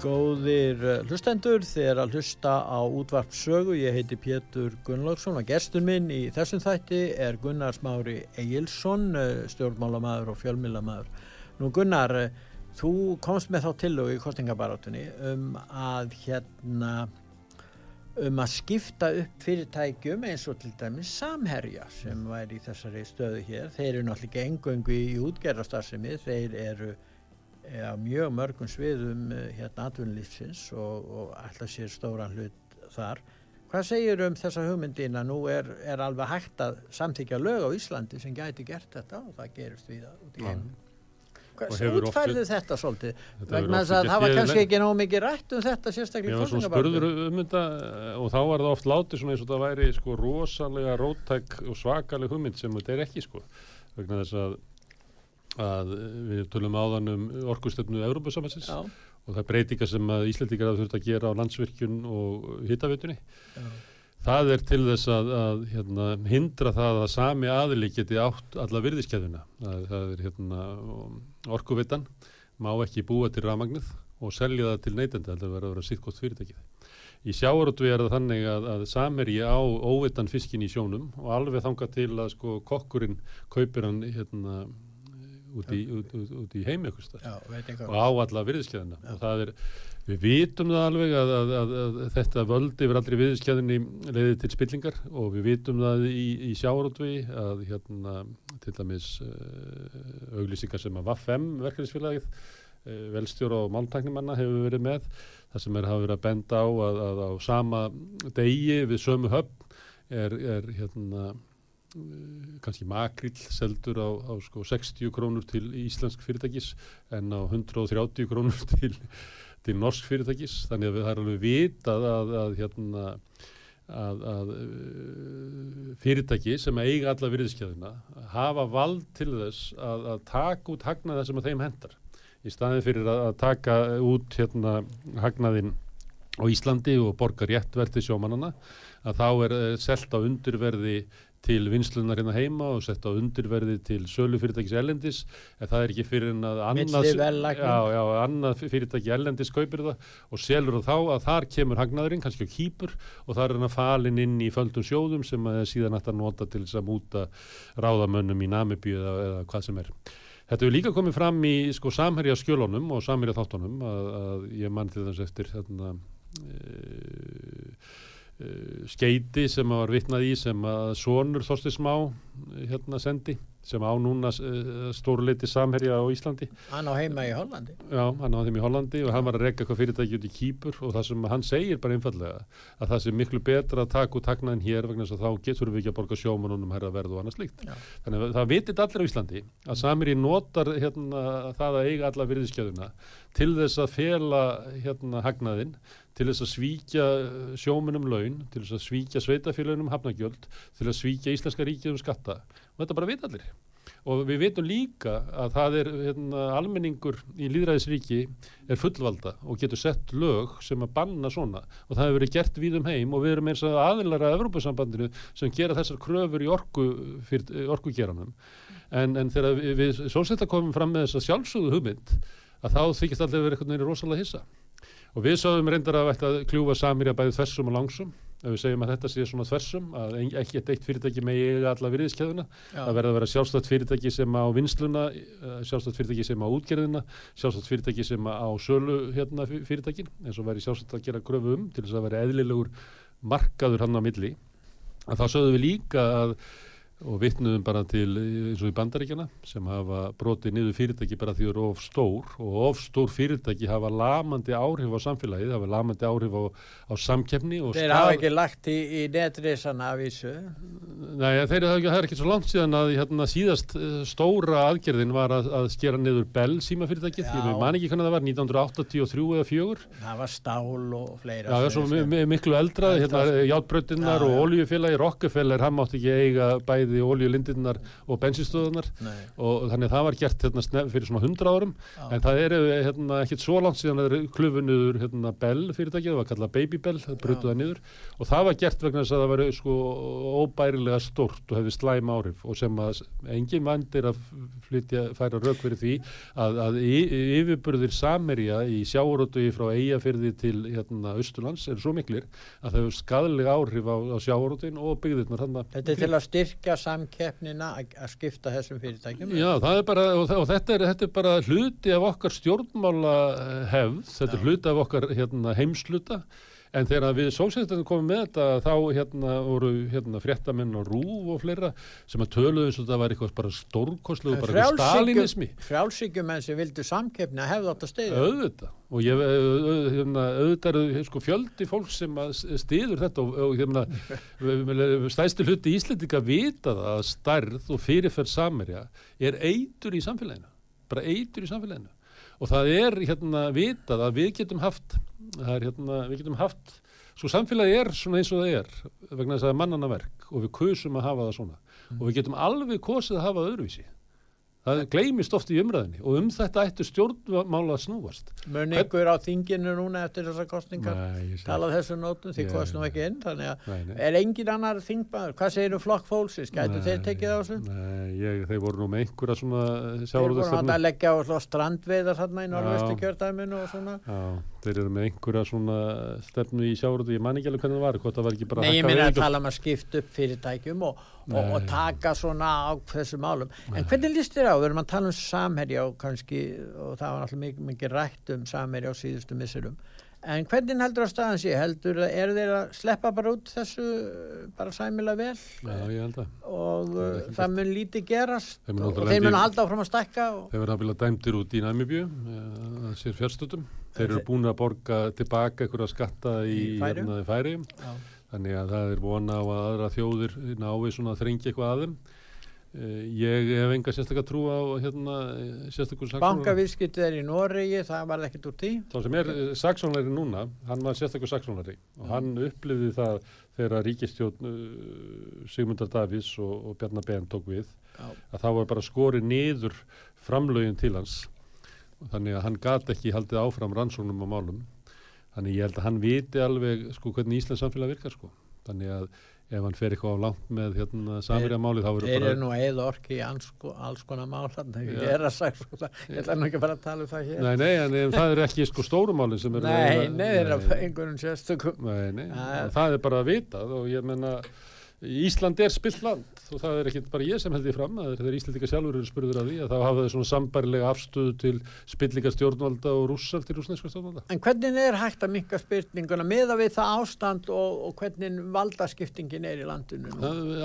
Góðir eh, hlustendur, er að hlusta á útvart sögu, ég heiti Pétur Gunnlaugsson og gestur minn í þessum þætti er Gunnar Smári Egilson, eh, stjórnmálamæður og fjölmílamæður. Nú Gunnar, eh, þú komst með þá tilögu í kostingabarátunni um að hérna um að skipta upp fyrirtækjum eins og til dæmis samherja sem væri í þessari stöðu hér. Þeir eru náttúrulega engöngu í útgerðarstarfsemi, þeir eru á mjög mörgum sviðum eh, hérna atvinnulífsins og, og alltaf sér stóran hlut þar. Hvað segir um þessa hugmyndina? Nú er, er alveg hægt að samþykja lög á Íslandi sem gæti gert þetta og það gerist við út í Já. heim. Og Hvað hefur oft útfærðu þetta svolítið? Vegna þess að það var kannski ekki nóg mikið rætt um þetta sérstaklega svona kostningabaráttu. spurður um þetta eh, og þá var það oft látið svona eins og það væri sko rosalega róttæk og svakaleg hugmynd sem þetta er ekki sko vegna þess að, að við tölum áðan um orkustöfnu Európa-samansins og það er breytingar sem að Íslandingar hafa þurft að gera á landsvirkjun og hittavitunni. Það er til þess að, að hérna, hindra það að sami aðili geti átt alla virðiskeðuna. Það, það er hérna, orkuvitan, má ekki búa til ramagnið og selja það til neytenda, heldur að vera að vera sitt gott fyrirtækið. Í sjáarútvi er það þannig að, að samherji á óvitan fiskin í sjónum og alveg þangað til að sko kokkurinn kaupir hann hérna, út í, í veit og eitthvað. á alla virðiskeiðina og það er, við vitum það alveg að, að, að, að þetta völd yfir allri virðiskeiðinni leiði til spillingar. Og við vitum það í, í sjárótvi að hérna til dæmis uh, auglýsingar sem að Vaffem verkefnisfélagið uh, velstjóra og máltæknimanna hefur verið með það sem er hafa verið að benda á að, að á sama degi við sömu höfn er, er hérna kannski makrill seldur á, á sko 60 krónur til íslensk fyrirtækis en á 130 krónur til, til norsk fyrirtækis. Þannig að það er alveg vitað að, að hérna að, að uh, fyrirtæki sem eiga alla virðiskeiðina hafa vald til þess að, taka út hagnaða sem að þeim hendar í staðin fyrir að, taka út hérna hagnaðinn á Íslandi og borga réttverð til sjómanana að þá er uh, selt á undirverði til vinslunar hérna heima og sett á undirverði til sölu fyrirtækis ellendis en það er ekki fyrir en að annað, fyrirtæki ellendis kaupir það og selur þá að þar kemur hagnaðurinn, kannski á kýpur og það er hann að falin inn í földum sjóðum sem að síðan ætti að nota til þess að múta ráðamönnum í Namibíu eða, eða hvað sem er. Þetta hefur líka komið fram í sko samherja skjölunum og samherja þáttunum að, að ég mann til þess eftir þarna e, skeiti sem var vitnað í sem að sonur Þorsti Smá hérna sendi sem á núna e, stórleiti samherja á Íslandi Hann á heima í Hollandi. Já, hann á þeim í Hollandi og hann var að rekka eitthvað fyrirtæki út í Kýpur og það sem hann segir bara einfallega að það sé miklu betra að taka út hagnaðin hér vegna þess að þá getur við ekki að borga sjómanunum herra verð og annað slíkt. Já. Þannig að það vitit allir á Íslandi að Samiri notar hérna, það að eiga alla virðiskjöðuna til þess að fela hérna, hagnaðin, til þess að svíkja sjómunum laun, til þess að svíkja sveitafélagum hafnagjöld, til að svíkja Íslenska ríkið um skatta. Og þetta bara vita allir. Og við veitum líka að það er hérna, almenningur í líðræðisríki er fullvalda og getur sett lög sem að banna svona. Og það hefur verið gert við um heim og við erum eins og aðilara að Evrópusambandinu sem gera þessar kröfur í orku, fyrir, orkugeranum en, en þegar við, við sósetta komum fram með þessa sjálfsögðu hugmynd að þá þykist allir verið veginn rosalega hissa og við sáðum reyndar að að kljúfa samir að bæði þessum og langsum. Ef við segjum að þetta sé svona þversum að ekki eitt fyrirtæki með eiga alla virðiskeðuna það verða að vera sjálfstætt fyrirtæki sem á vinsluna eh, sjálfstætt fyrirtæki sem á útgerðina sjálfstætt fyrirtæki sem á sölu hérna fy- fyrirtækin. Eins og væri sjálfstætt að gera kröfu um til þess að vera eðlilegur markaður hann á milli. Að þá sögðum við líka að og vitnuðum bara til eh, eins og í bandaríkjana sem hafa brotið niður fyrirtæki bara því þau eru of stór og of stór fyrirtæki hafa lamandi áhrif á samfélagið, hafa lamandi áhrif á, á samkeppni og Þeir hafa ekki lagt í, í netrisana af vísu. Nei, þeir eru ekki, það er ekki svo langt síðan að hérna, síðast uh, stóra aðgerðin var að, að skera niður Bell símafyrirtækið, ég man ekki hvernig það var 1983 eða 4 Það var stál og fleira. Já, það er svo mi- mi- miklu eldrað, hérna, játbrötinnar Já, og oljufélagi, Rockefeller, hann mátti ekki eiga bæði oljulindirnar og bensinstöðunar og þannig að það var gert hérna, fyrir svona 100 árum. Já. en það er hérna, ekkit svo langt síðan að klufunuður hérna, Bell fyrirtækið, það var kallað Baby Bell, það brutuð það niður. Og það var gert vegna þess að það var sko, óbærilega stort og hefði slæm áhrif og sem að engin vand er að flytja, færa rauk fyrir því að, að yfirburðir Samerja í sjáurótu frá Eyjafyrði til hérna, Östurlands eru svo miklir að það hefur skadalega áhrif á, á sjáurótin og byggðirnar Þetta er til að styrkja samkeppnina að skipta þessum fyrirtækjum. Já, það er bara, og, þetta, er, þetta er bara hluti af okkar stjórnmála eh, hefð, þetta er Já. hluti af okkar hérna, heimsluta, En þegar við sósættum komum með þetta þá hérna voru hérna fréttamenn og rúf og fleira sem að töluðu eins og það var eitthvað bara stórkoslu bara eitthvað stalinismi. Frjálsíkjumenn sem vildu samkeppni að hefða átt að stiðja. Auðvitað. Og ég, au- hérna, auðvitað eru sko fjöldi fólk sem stiður þetta og, og hérna, stæðstu hluti Íslendinga vita það að stærð og fyrirferð samerja er eitur í samfélaginu. Bara eitur í samfélaginu. Og það er hérna vitað að við getum haft, það er hérna, við getum haft, svo samfélagi er svona eins og það er vegna þess að það er mannana verk og við kusum að hafa það svona. Og við getum alveg kosið að hafa öðruvísi. Það gleymist oft í umræðinni og um þetta ættu stjórnmála að snúast. Mun ykkur á þinginu núna eftir þessar kostningar Nei, talað þessu nótum því kost nú ekki inn þannig að Nei, nei. er engin annar þingmaður hvað segir þú flokk fólksins, gætu þeir tekið á þessu Nei, ég, þeir voru nú með einhverja svona þeir voru sjáurðastefnu. að leggja á slá strandveiðar þarna í norðvestu kjördæminu og svona Já, þeir eru með einhverja svona stefnu í sjáurðu, ég man ekki alveg hvernig það var, hvort það var ekki bara Nei, ég minna að tala um að skipta upp fyrirtækjum og, og, og taka svona á þessu málum. En hvernig líst þér á? Við erum að tala um samherja og kannski, og það var náttúrulega mikið, mikið rætt um samherja á síðustu missurum. En hvernig heldur að staðan sé? Heldur, er þeir að sleppa bara út þessu uh, bara sæmilega vel Já, ég held að. og Það ekki það mun lítið gerast og, og þeir mun halda áfram að stækka og, Þeir verða að vilja dæmdir út í Namibíu, að sér fjárstöldum. Þeir eru búin að borga tilbaka einhverja skatta í, Færeyjum. hérna. Þannig að það er vona á að aðra þjóðir nái svona að þrengja eitthvað að þeim. Eh, Ég hef enga sérstaklega trú á hérna, sérstaklega saksóknara. bankavískitið er í Noregi, það varð ekkert úr tí. Þá sem er eh, saksóknari núna, hann var sérstaklega saksóknari og hann upplifði það þegar ríkistjórn uh, Sigmundar Davís og, og Bjarnar Ben tók við Já. að þá var bara skorið niður framlögin til hans þannig að hann gat ekki haldið áfram rannsóknum á málum þannig ég held að hann viti alveg sko hvernig Íslands samfélag virkar sko þannig að ef hann fer eitthvað á langt með hérna samirja máli þá verður Þeir bara eru nú eða orki í alls, ko- alls konar mál þarna, Já. ég er að sagja svo það, ég ætla nú ekki bara að tala um það hér. Nei, nei, en, en það er ekki sko stórumálin sem eru Nei, nei, þeir eru að einhverjum sérstökum. Nei, nei, það er bara að vitað og ég menna Ísland er spilt land og það er ekki bara ég sem held ég fram að þegar Íslandika sjálfur eru spurður að því að þá hafa þau svona sambarilega afstöðu til spillinga stjórnvalda og rússar til rússneska stjórnvalda. En hvernig er hægt að minka spyrninguna meða við það ástand og, og hvernig valdaskiptingin er í landinu?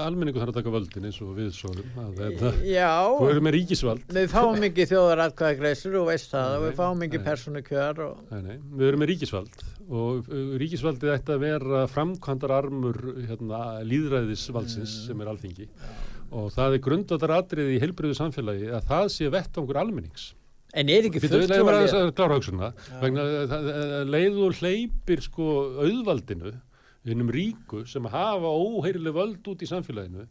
almenningu þarf að taka völdin eins og við að þetta, þú Já, eru með ríkisvald. við fáum ekki þjóðaratkvæða greislur og veist það og við fáum ekki nei. persónu kjör og Nei, nei, við erum með ríkisvald og uh, ríkisvaldið ætti að vera framkvæmdar armur hérna, líðræðisvaldsins sem er alþingi og það er grundvöldar atriði í heilbriðu samfélagi að það sé vettvangur almennings. En er ekki Býttu, leiðum bara aðeins fulltrúalið? að klára hugsunna vegna að það- að leið og hleypir sko auðvaldinu innum ríku sem hafa óheirileg völd út í samfélaginu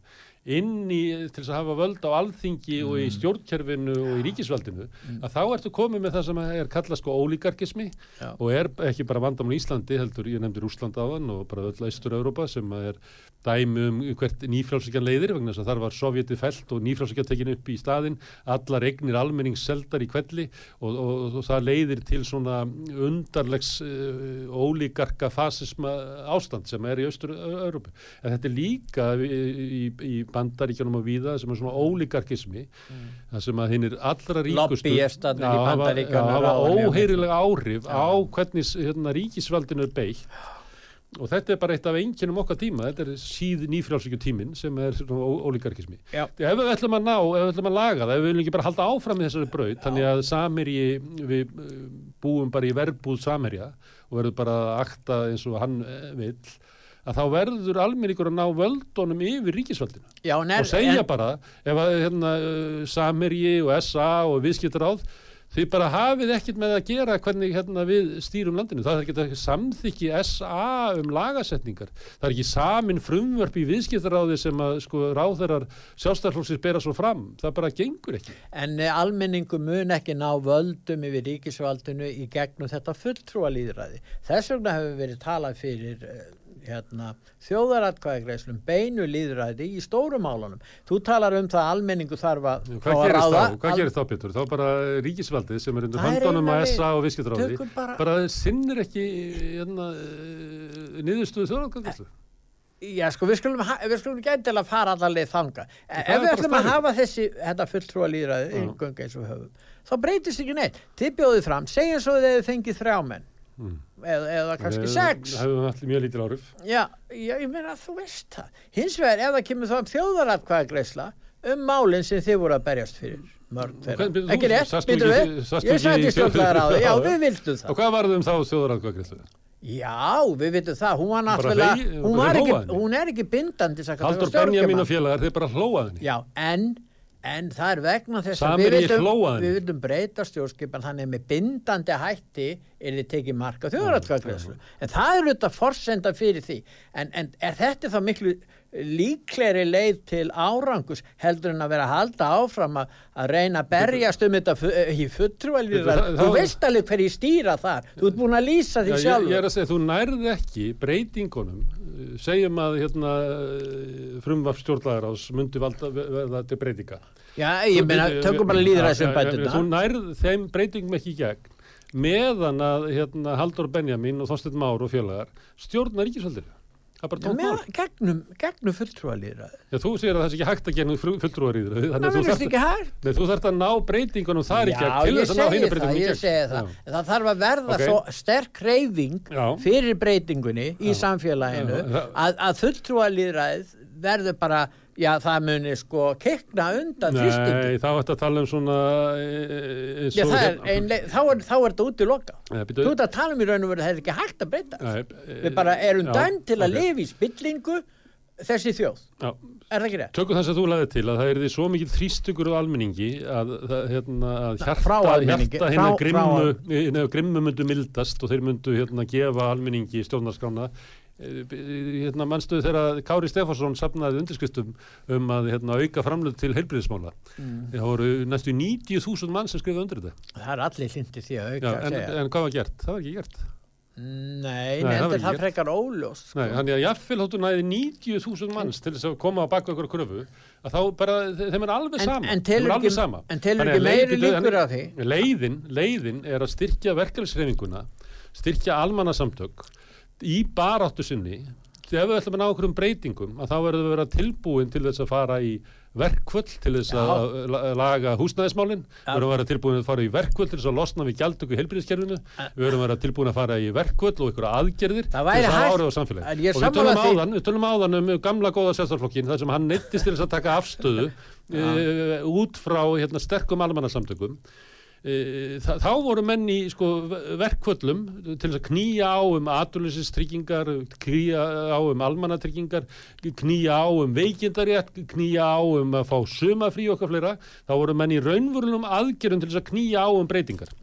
inn í, til þess að hafa völd á alþingi og í stjórnkerfinu og í ríkisvaldinu að þá ertu komið með það sem er kallað sko ólíkarkismi Já. og er ekki bara vandamál í Íslandi heldur, ég nefndi Rúsland áðan og bara öll Ístur-Európa sem er dæmi um hvert nýfrálsíkjan leiðir vegna þess að þar var Sovjetið felt og nýfrálsíkjan tekin upp í staðinn allar eignir almennings seldar í kvelli og, og, og það leiðir til svona undarlegs uh, ólíkarka fasisma ástand sem er í Östur-Európu. En þetta er líka í, í, í bandaríkjanum og víða sem er svona ólíkarkismi það sem að hinn er allra ríkustu Lobbyistarnir í Já, já, hafa ráða mjög óheirilega áhrif á hvernig hérna, ríkisvaldinu er beitt. Og þetta er bara eitt af einkennum okkar tíma. Þetta er síð nýfrjálsvíkju tíminn sem er ólíkarkismi. Já. ef við ætlum að ná, ef við ætlum að laga það ef við viljum ekki bara halda áfram í þessari braut þannig að samirji, við eh, búum bara í verbúð samirja og verðum bara að akta eins og hann eh, vill að þá verður almenningur að ná völdunum yfir er, og segja en, bara ef að hérna, Samirji og SA og viðskiptaráð þið bara hafið ekkert með að gera hvernig hérna, við stýrum landinu. Það er ekki samþykki SA um lagasetningar. Það er ekki samin frumvörp í viðskiptaráði sem að sko, ráðherrar sjálfstæðarflóksins bera svo fram. Það bara gengur ekki. en eh, almenningu mun ekki ná völdum yfir ríkisvaldinu í gegnum þetta fulltrúa líðræði. Þess vegna hefur verið talað fyrir eh, hérna, þjóðaratkvæðagreislum beinu líðræði í stórum málunum. Þú talar um það að almenningu þarf að Hvað að gerist þá? Hvað gerist þá, Pétur? Þá bara ríkisvaldið sem er undir höndunum að SA og Tökum bara- bara sinnir ekki hérna, uh, niðurstöðu þjóðarkvæðislu. Já, sko, við skulum, við skulum endilega fara allarleið þanga. Ef við ætlum að hafa þessi, þetta fulltrúa líðræði, við höfum, þá breytist ekki neitt. Þið bjóðið fram, segjum svo þið hefur fengið þrjá menn Mm. eða, eða kannski sex Það hefur allir mjög lítil áhrif. já, já, ég meina þú veist það hins vegar ef það kemur þá þjóðaratkvæðagreisla um málinn sem þið voru að berjast fyrir mörg bíddu, ekki rétt, sastu býtu ekki- við ég sætti stjórnlegar á því, já við vildum það Og hvað varðum þá þjóðaratkvæðagreyslu? Já, við veitum það, hún var náttúrulega, hún, hún er ekki bindandi Haldur. Benjamin og félagar, þeir bara hlóa henni. Já, en, en það er vegna þess að við vildum, við vildum breyta stjórnskipan þannig með bindandi hætti er þið tekið marka þjóðaratkvæðagreðslu. En það er auðvitað forsenda fyrir því. En, en er þetta þá miklu líkleri leið til árangus heldur en að vera að halda áfram að, að reyna að berjast um þetta eh, í fulltrúalýðar. Það- Þú veist alveg hverju stýra þar. Þú ert búin að lýsa því Já, ég, er að segja, þú nærði ekki breytingunum, eh, segjum að hérna, frumvarp stjórnlagarás myndi valda verða til breytinga. Já, ég meina, tökum bara líður þessum Þú bætuna. nærð þeim breytingum ekki í gegn meðan að hérna, Haldur Benjamin og Þorsteinn Már og félagar stjórna ríkisvöldir. Er. Gegnum, gegnum fulltrúalýðar. Já, þú segir að það sé ekki hægt að gera fulltrúaríður. Það Þannig að þú þarft ekki þú þarft að ná breytingunum þar Já, gegn til þess að ná hinn það, breytingum í ég segi það. Já. Það þarf að verða Ok. svo sterk reyfing Já. fyrir breytingunni í samfélaginu Já, að, að fulltrúalýðræð verður bara, já það muni sko kekna undan þrýstingi. Nei, þá ætti að tala um svona e, eins Já, og það er hérna- ein, leið- þá, er, þetta út í loka. Býtu- Þú ert að tala um í raun og veru að það er ekki hægt að breyta. Nei, Við bara erum já, dæmt til að ok. lifa í spillingu þessi þjóð. Já, Er það ekki rétt? Tökum þess að þú laðið til að það er því svo mikið þrýstugur á almenningi að, það, hérna, að hjarta, hjarta hérna frá- grimmu, frá- grimmu myndu mildast og þeir myndu hérna, gefa almenningi stjórnarskrána hérna mannstuð þegar Kári Stefansson sapnaði undirskriftum um að hérna, auka framlöð til heilbriðismála Mm. það voru næstu 90.000 mann sem skrifaði undir þetta Það er allir hlindi því að auka Já, að en, segja. en hvað var gert? Það var ekki gert Nei, Nei, nei, það frekar óljóst. Sko. Nei, þannig að jafnvel hóttu næði 90.000 manns til þess að koma á baka ykkur kröfu að þá bara, þe- þeim er alveg En- sama en telur ekki- sama en telur ekki að meiri líkur á því? leiðin, leiðin er að styrkja verkefnisreifinguna styrkja almannasamtök í baráttu sinni ef við ætlum að ná okkur um breytingum að þá verðum við að vera tilbúin til þess að fara í verkvöld til þess Já. að la- laga húsnæðismálin. Já. við verðum að vera tilbúin að fara í verkvöld til þess að losna við gjaldtöku í heilbyrðiskerfinu við verðum að vera tilbúin að fara í verkvöld og ykkur aðgerðir til þess að áriða á samfélagi og við tölum, áðan, við tölum áðan um gamla góða sérstaflokkin þar sem hann neittist til þess að taka afstöðu e, út frá hérna, sterkum almannasamtökum. e, þa þá voru menn í sko, verkvöllum til að knýja á um atuleysistryggingar, knýja á um almannatryggingar, knýja á um veikindarétt, knýja á um að fá sumafrí okkar fleira, þá voru menn í raunvörunum aðgerðum til að knýja á um breytingar.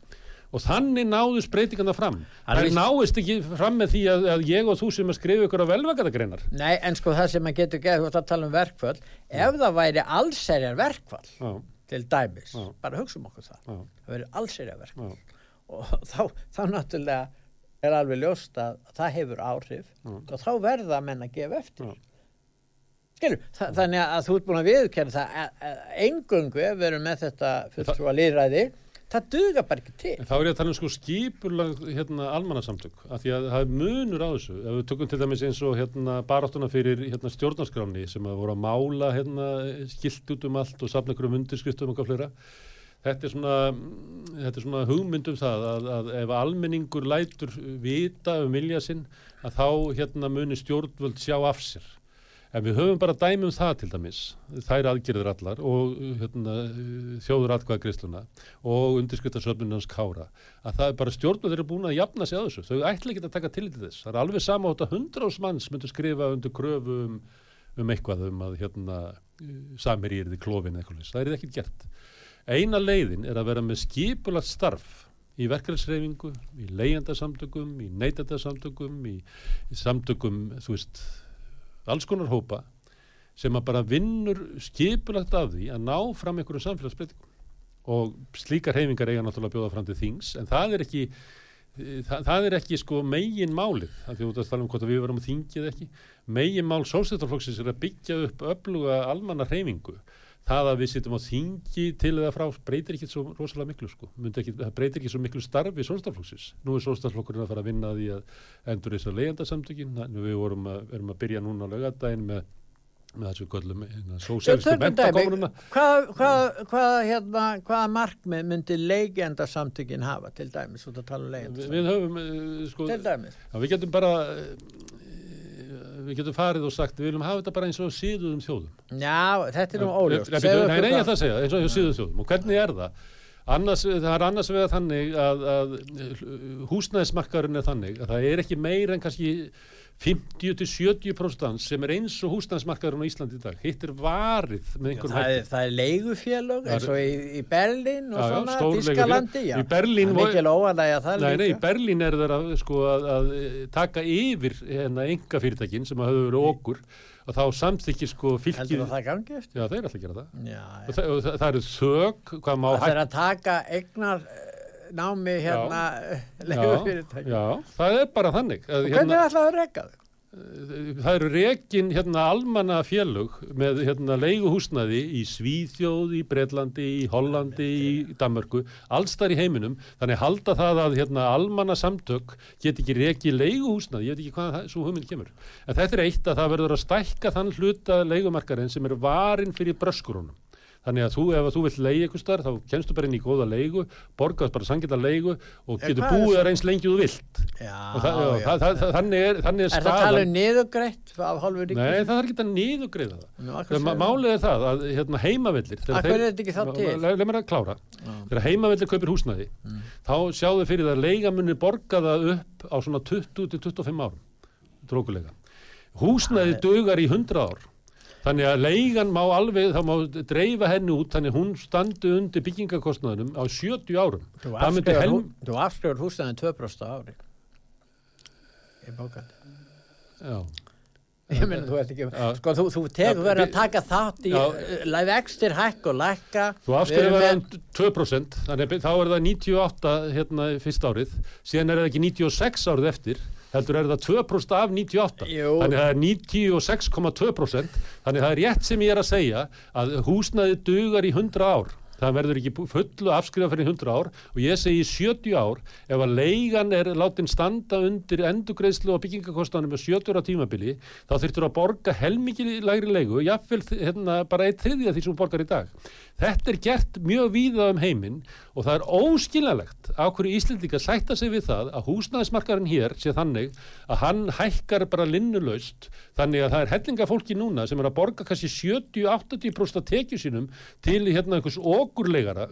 Og þannig náðust breytingarna fram. Það er náðist ekki fram með því að, að ég og þú sem að skrifa ykkur á velvægðagreinar. Nei, en sko það sem maður getur gert, þú ert að tala um verkfall, ef það væri allserjar verkfall Já, til dæmis, Já. bara hugsa um okkur það, já, það allserjar verkfall já. og þá, þá náttúrulega er alveg ljóst að það hefur áhrif og þá verða menn að gefa eftir. Skilur, þa þannig að þú ert búin að viðkjæra það að- að engungu ef við erum með þetta fulltrúa líðræði, það duga bara ekki til. En þá er ég að tala um sko skipulag hérna, almannasamtök, af því að það er munur á þessu. Ef við tökum til dæmis eins og hérna, baráttuna fyrir hérna, stjórnarskráni sem að voru að mála hérna, skilt út um allt og safna ykkur um undirskriftum og hvað fleira. Þetta er svona, þetta er svona hugmynd um það að, að ef almenningur lætur vita um vilja sinn að þá hérna, muni stjórnvöld sjá af sér. En við höfum bara dæmi um það til dæmis, þær aðgerðir allar og hérna, þjóður atkvæðagriðsluna og undirskriftarsöfnunans kára, að það er bara stjórnvöld eru búin að jafna sig á þessu. Þau ætla ekki að taka til þess. Það er alveg sama átt að hundra ás manns myndu skrifa undir kröfu um, um eitthvað um að hérna, samir í erði klófin eða eitthvað. Það er ekkert gert. Eina leiðin er að vera með skipulagt starf í verkefælsreifingu, í leyendasamtökum, í neytendasamtökum, í, í samtökum, þú veist, alls konar hópa sem að bara vinnur skipulagt af því að ná fram einhverjum samfélagsbreytingum. Og slíkar heifingar eiga náttúrulega að bjóða fram til þings en það er ekki það, það er ekki sko megin málið af því út að tala um hvort að við verum þingið ekki. Megin mál sósættarflokksins er að byggja upp öfluga almanna heifingu það að við sittum á þingi til eða frá breytir ekki svo rosalega miklu sko. ekki, það breytir ekki svo miklu starfi sóstarflokksins. Nú er sóstarflokkurinn að fara að vinna því að endur þess að leiðandasamtökin við vorum að, erum að byrja núna á laugadaginn með með þessu göllum tökum dæmi, mentakommununa hvað, hvað, hvað, hérna, hvaða markmið myndi leigenda samtökin hafa til dæmis út að tala um við, leigenda við höfum eh, sko, til dæmis. já, við getum bara eh, við getum farið og sagt við viljum hafa þetta bara eins og síðuðum þjóðum. Já, þetta er nú óljóst. Nei, nei, ég ætla að segja, eins og síðuðum þjóðum. Og hvernig er það? Annars, það er annars vegar þannig að, að húsnæðismarkarinn er þannig að það er ekki meir en kannski 50-70% sem er eins og húsnæðismarkarinn á Íslandi í dag. Hitt er varið með einhverjum það er, hætti það er leigufélög eins og í, í Berlín og Já, svona, leigufélög. Í það er það Nei, nei, í líka. Berlín er þeir að, sko, að, að taka yfir hérna enga fyrirtækin sem hafa verið okkur og þá samþykir sko heldur fylgið að það gangi eftir Já, þeir ætla að gera það já, já. það, og það, það eru þök, hvað má það er að taka eignar eh, námi hérna leigufyrirtæki já, það er bara þannig að, hvernig er alltaf að reka þau? Það eru rekin hérna almanna félög með hérna leiguhúsnaði í Svíþjóð, í Breitlandi, í Hollandi, í Danmörku, allstar í heiminum, þannig halda það að hérna almanna samtök get ekki reki leiguhúsnaði, ég veit ekki hvað það, svo hugmynd kemur. En þetta er eitt að það verður að stækka þann hluta leigumarkarinn sem er varin fyrir bröskurunum. Þannig að þú, ef að þú vilt leiði eitthvað starf, þá kemstu bara inn í góða leigu, borgast bara sangita leigu og getur er búið þar eins lengi þú vilt. já, Og það, já, það, það, það, þannig er, þannig er er það tala staðan. um niðugreitt af hálfu ríkis Nei, það er ekki að það. Segirðu? Málið er það að hérna, þeir- hverju er þetta ekki þá til? Le- Leið mér að klára. Þegar heimavellir kaupir húsnæði þá sjáðu fyrir það að leigamunni borga það upp á svona 20-25 árum Húsnæði dugar í 100 ár Þannig að leigan má alveg, þá má dreifa henni út, þannig að hún standi undir byggingakostnaðunum á 70 árum. Þú afskrifar, helm... hú, þú afskrifar húsnæðin 2% á ári. Í bókandi Já, ég meina þú ert ekki Já. sko þú, þú tegur verið að taka þátt í uh, vextir hækk og lækka. Þú það um 2%, þannig að þá er það 98 hérna fyrst árið, síðan er það ekki 96 árið eftir, heldur er það 2% af 98, Jú. þannig að það er 96,2%, þannig að það er rétt sem ég er að segja að húsnaði dugar í 100 ár. Það verður ekki fullu afskrifa fyrir 100 ár og ég segi 70 ár ef að leigan er látin standa undir endugreislu og byggingakostanum með 70 ára tímabili þá þurftur að borga helmikið lægri leigu, jáfnvel hérna, bara eitt þriðja því sem borgar í dag. Þetta er gert mjög víða um heiminn og það er óskiljanlegt á hverju Íslendinga sætta sig við það að húsnæðismarkarinn hér sé þannig að hann hækkar bara linnulaust þannig að það er hellinga fólki núna sem er að borga kannski 70-80% af tekju sínum til hérna einhvers okurlegara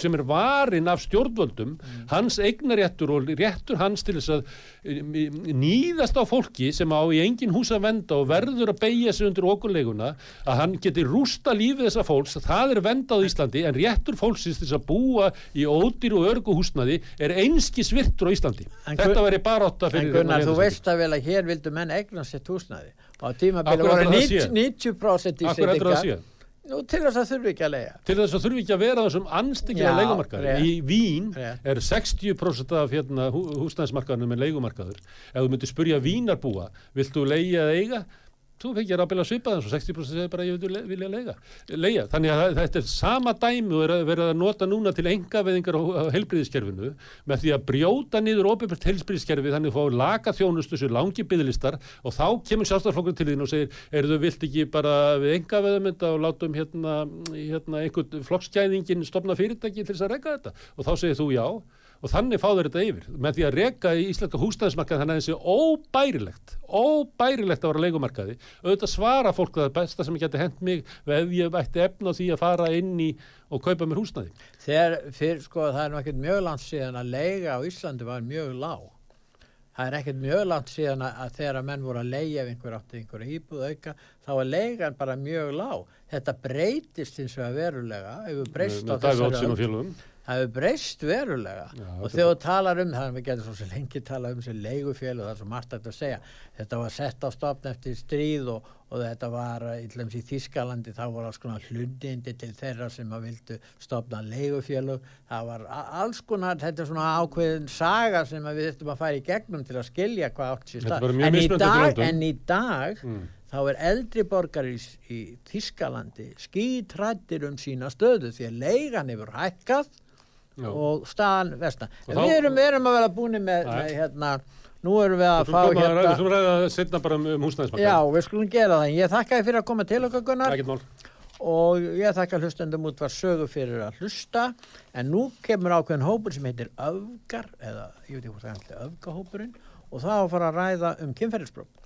sem er varin af stjórnvöldum hans eignaréttur og réttur hans til þess að eh, nýðast á fólki sem á í engin hús að venda og verður að beigja sig undir okurleguna að hann geti rústa lífið þessa fólks. Það er venda á Íslandi en réttur fólksins til þess að búa í ódýr og örgu húsnaði er einski svirtur á Íslandi. En þetta væri bara átt að en fyrir Gunnar þú hérna veist að vel að hér vildu menn eigna sér húsnæði. Og á tímabili voru heldurðu það 90, 90% Akkur heldur nú til þess að þurfi ekki að leiga til þess að þurfi ekki að vera þessum anstekja Já, leigumarkaður. rétt. Í Vín Rétt. er 60% af hérna, hú, húsnæðismarkaðunum með leigumarkaður. Ef þú myndir spurja vínarbúa, viltu leigja eða eiga? Þú fengir að byrja að svipa þannig, 60% segir bara ég vil vilja leiga. Leia. Þannig að það- þetta er sama dæmi og er að vera að nota núna til engaveðingar á, á heilbriðiskerfinu með því að brjóta niður óbyrgt heilbriðiskerfi þannig að fá laga þjónustu sér langi byggðlistar og þá kemur sjálfstæðarflokkur til þín og segir er þau vilt ekki bara við engaveðum þetta og látum hérna, hérna einhvern flokkskæðingin stopna fyrirtæki til þess að reka þetta og þá segir þú já og þannig fá þeir þetta yfir. Með því að reka í íslenska húsnæðismarkað þannig að þessi óbærilegt óbærilegt að vera leikumarkaði auðvitað svara fólk það er besta sem ég geti hent mig ef ég ætti efna á því að fara inn í og kaupa mér húsnæði. Þegar fyrir sko það er ekkert mjög langt síðan að leiga á Íslandi var mjög lág. Það er ekkert mjög langt síðan að, þegar að menn voru að leigja ef einhver átti einhverja íbúð auka þá var leigan bara mjög lág. Þetta breytist eins og að verulega hefur breyst á með Davíð þessari félögum það hefur breyst verulega. Já, og þegar þú talar um það við getum svo lengi tala um sem leigufél og það er svo margt að segja. Þetta var sett á stopn eftir stríð og, og þetta var í, til dæmis í Þískalandi þá voru alls konar hlundindi til þeirra sem að vildu stopna leigufélug það var alls konar þetta er svona ákveðin saga sem við þurfum að fara í gegnum til að skilja hvað átt sér stað. en, í dag, en í dag Mm. þá er eldri borgar í, í Þískalandi skítrættir um sína stöðu því að leigan hefur hækkað Já. og staðan vestan Og þá- við erum, við erum að vera búin með, með hérna, nú erum við að fá koma að ræða, hérna þú ræða setna bara um, um húsnæðismarkaðinn. Já, við skulum gera það. Ég þakka þér fyrir að koma til okkar Gunnar og ég þakka hlustendum út var sögu fyrir að hlusta en nú kemur ákveðin hópur sem heitir öfgar eða ég veit ekki hvort það er öfgahópurinn og það á að fara að ræða um kynferðisbrók.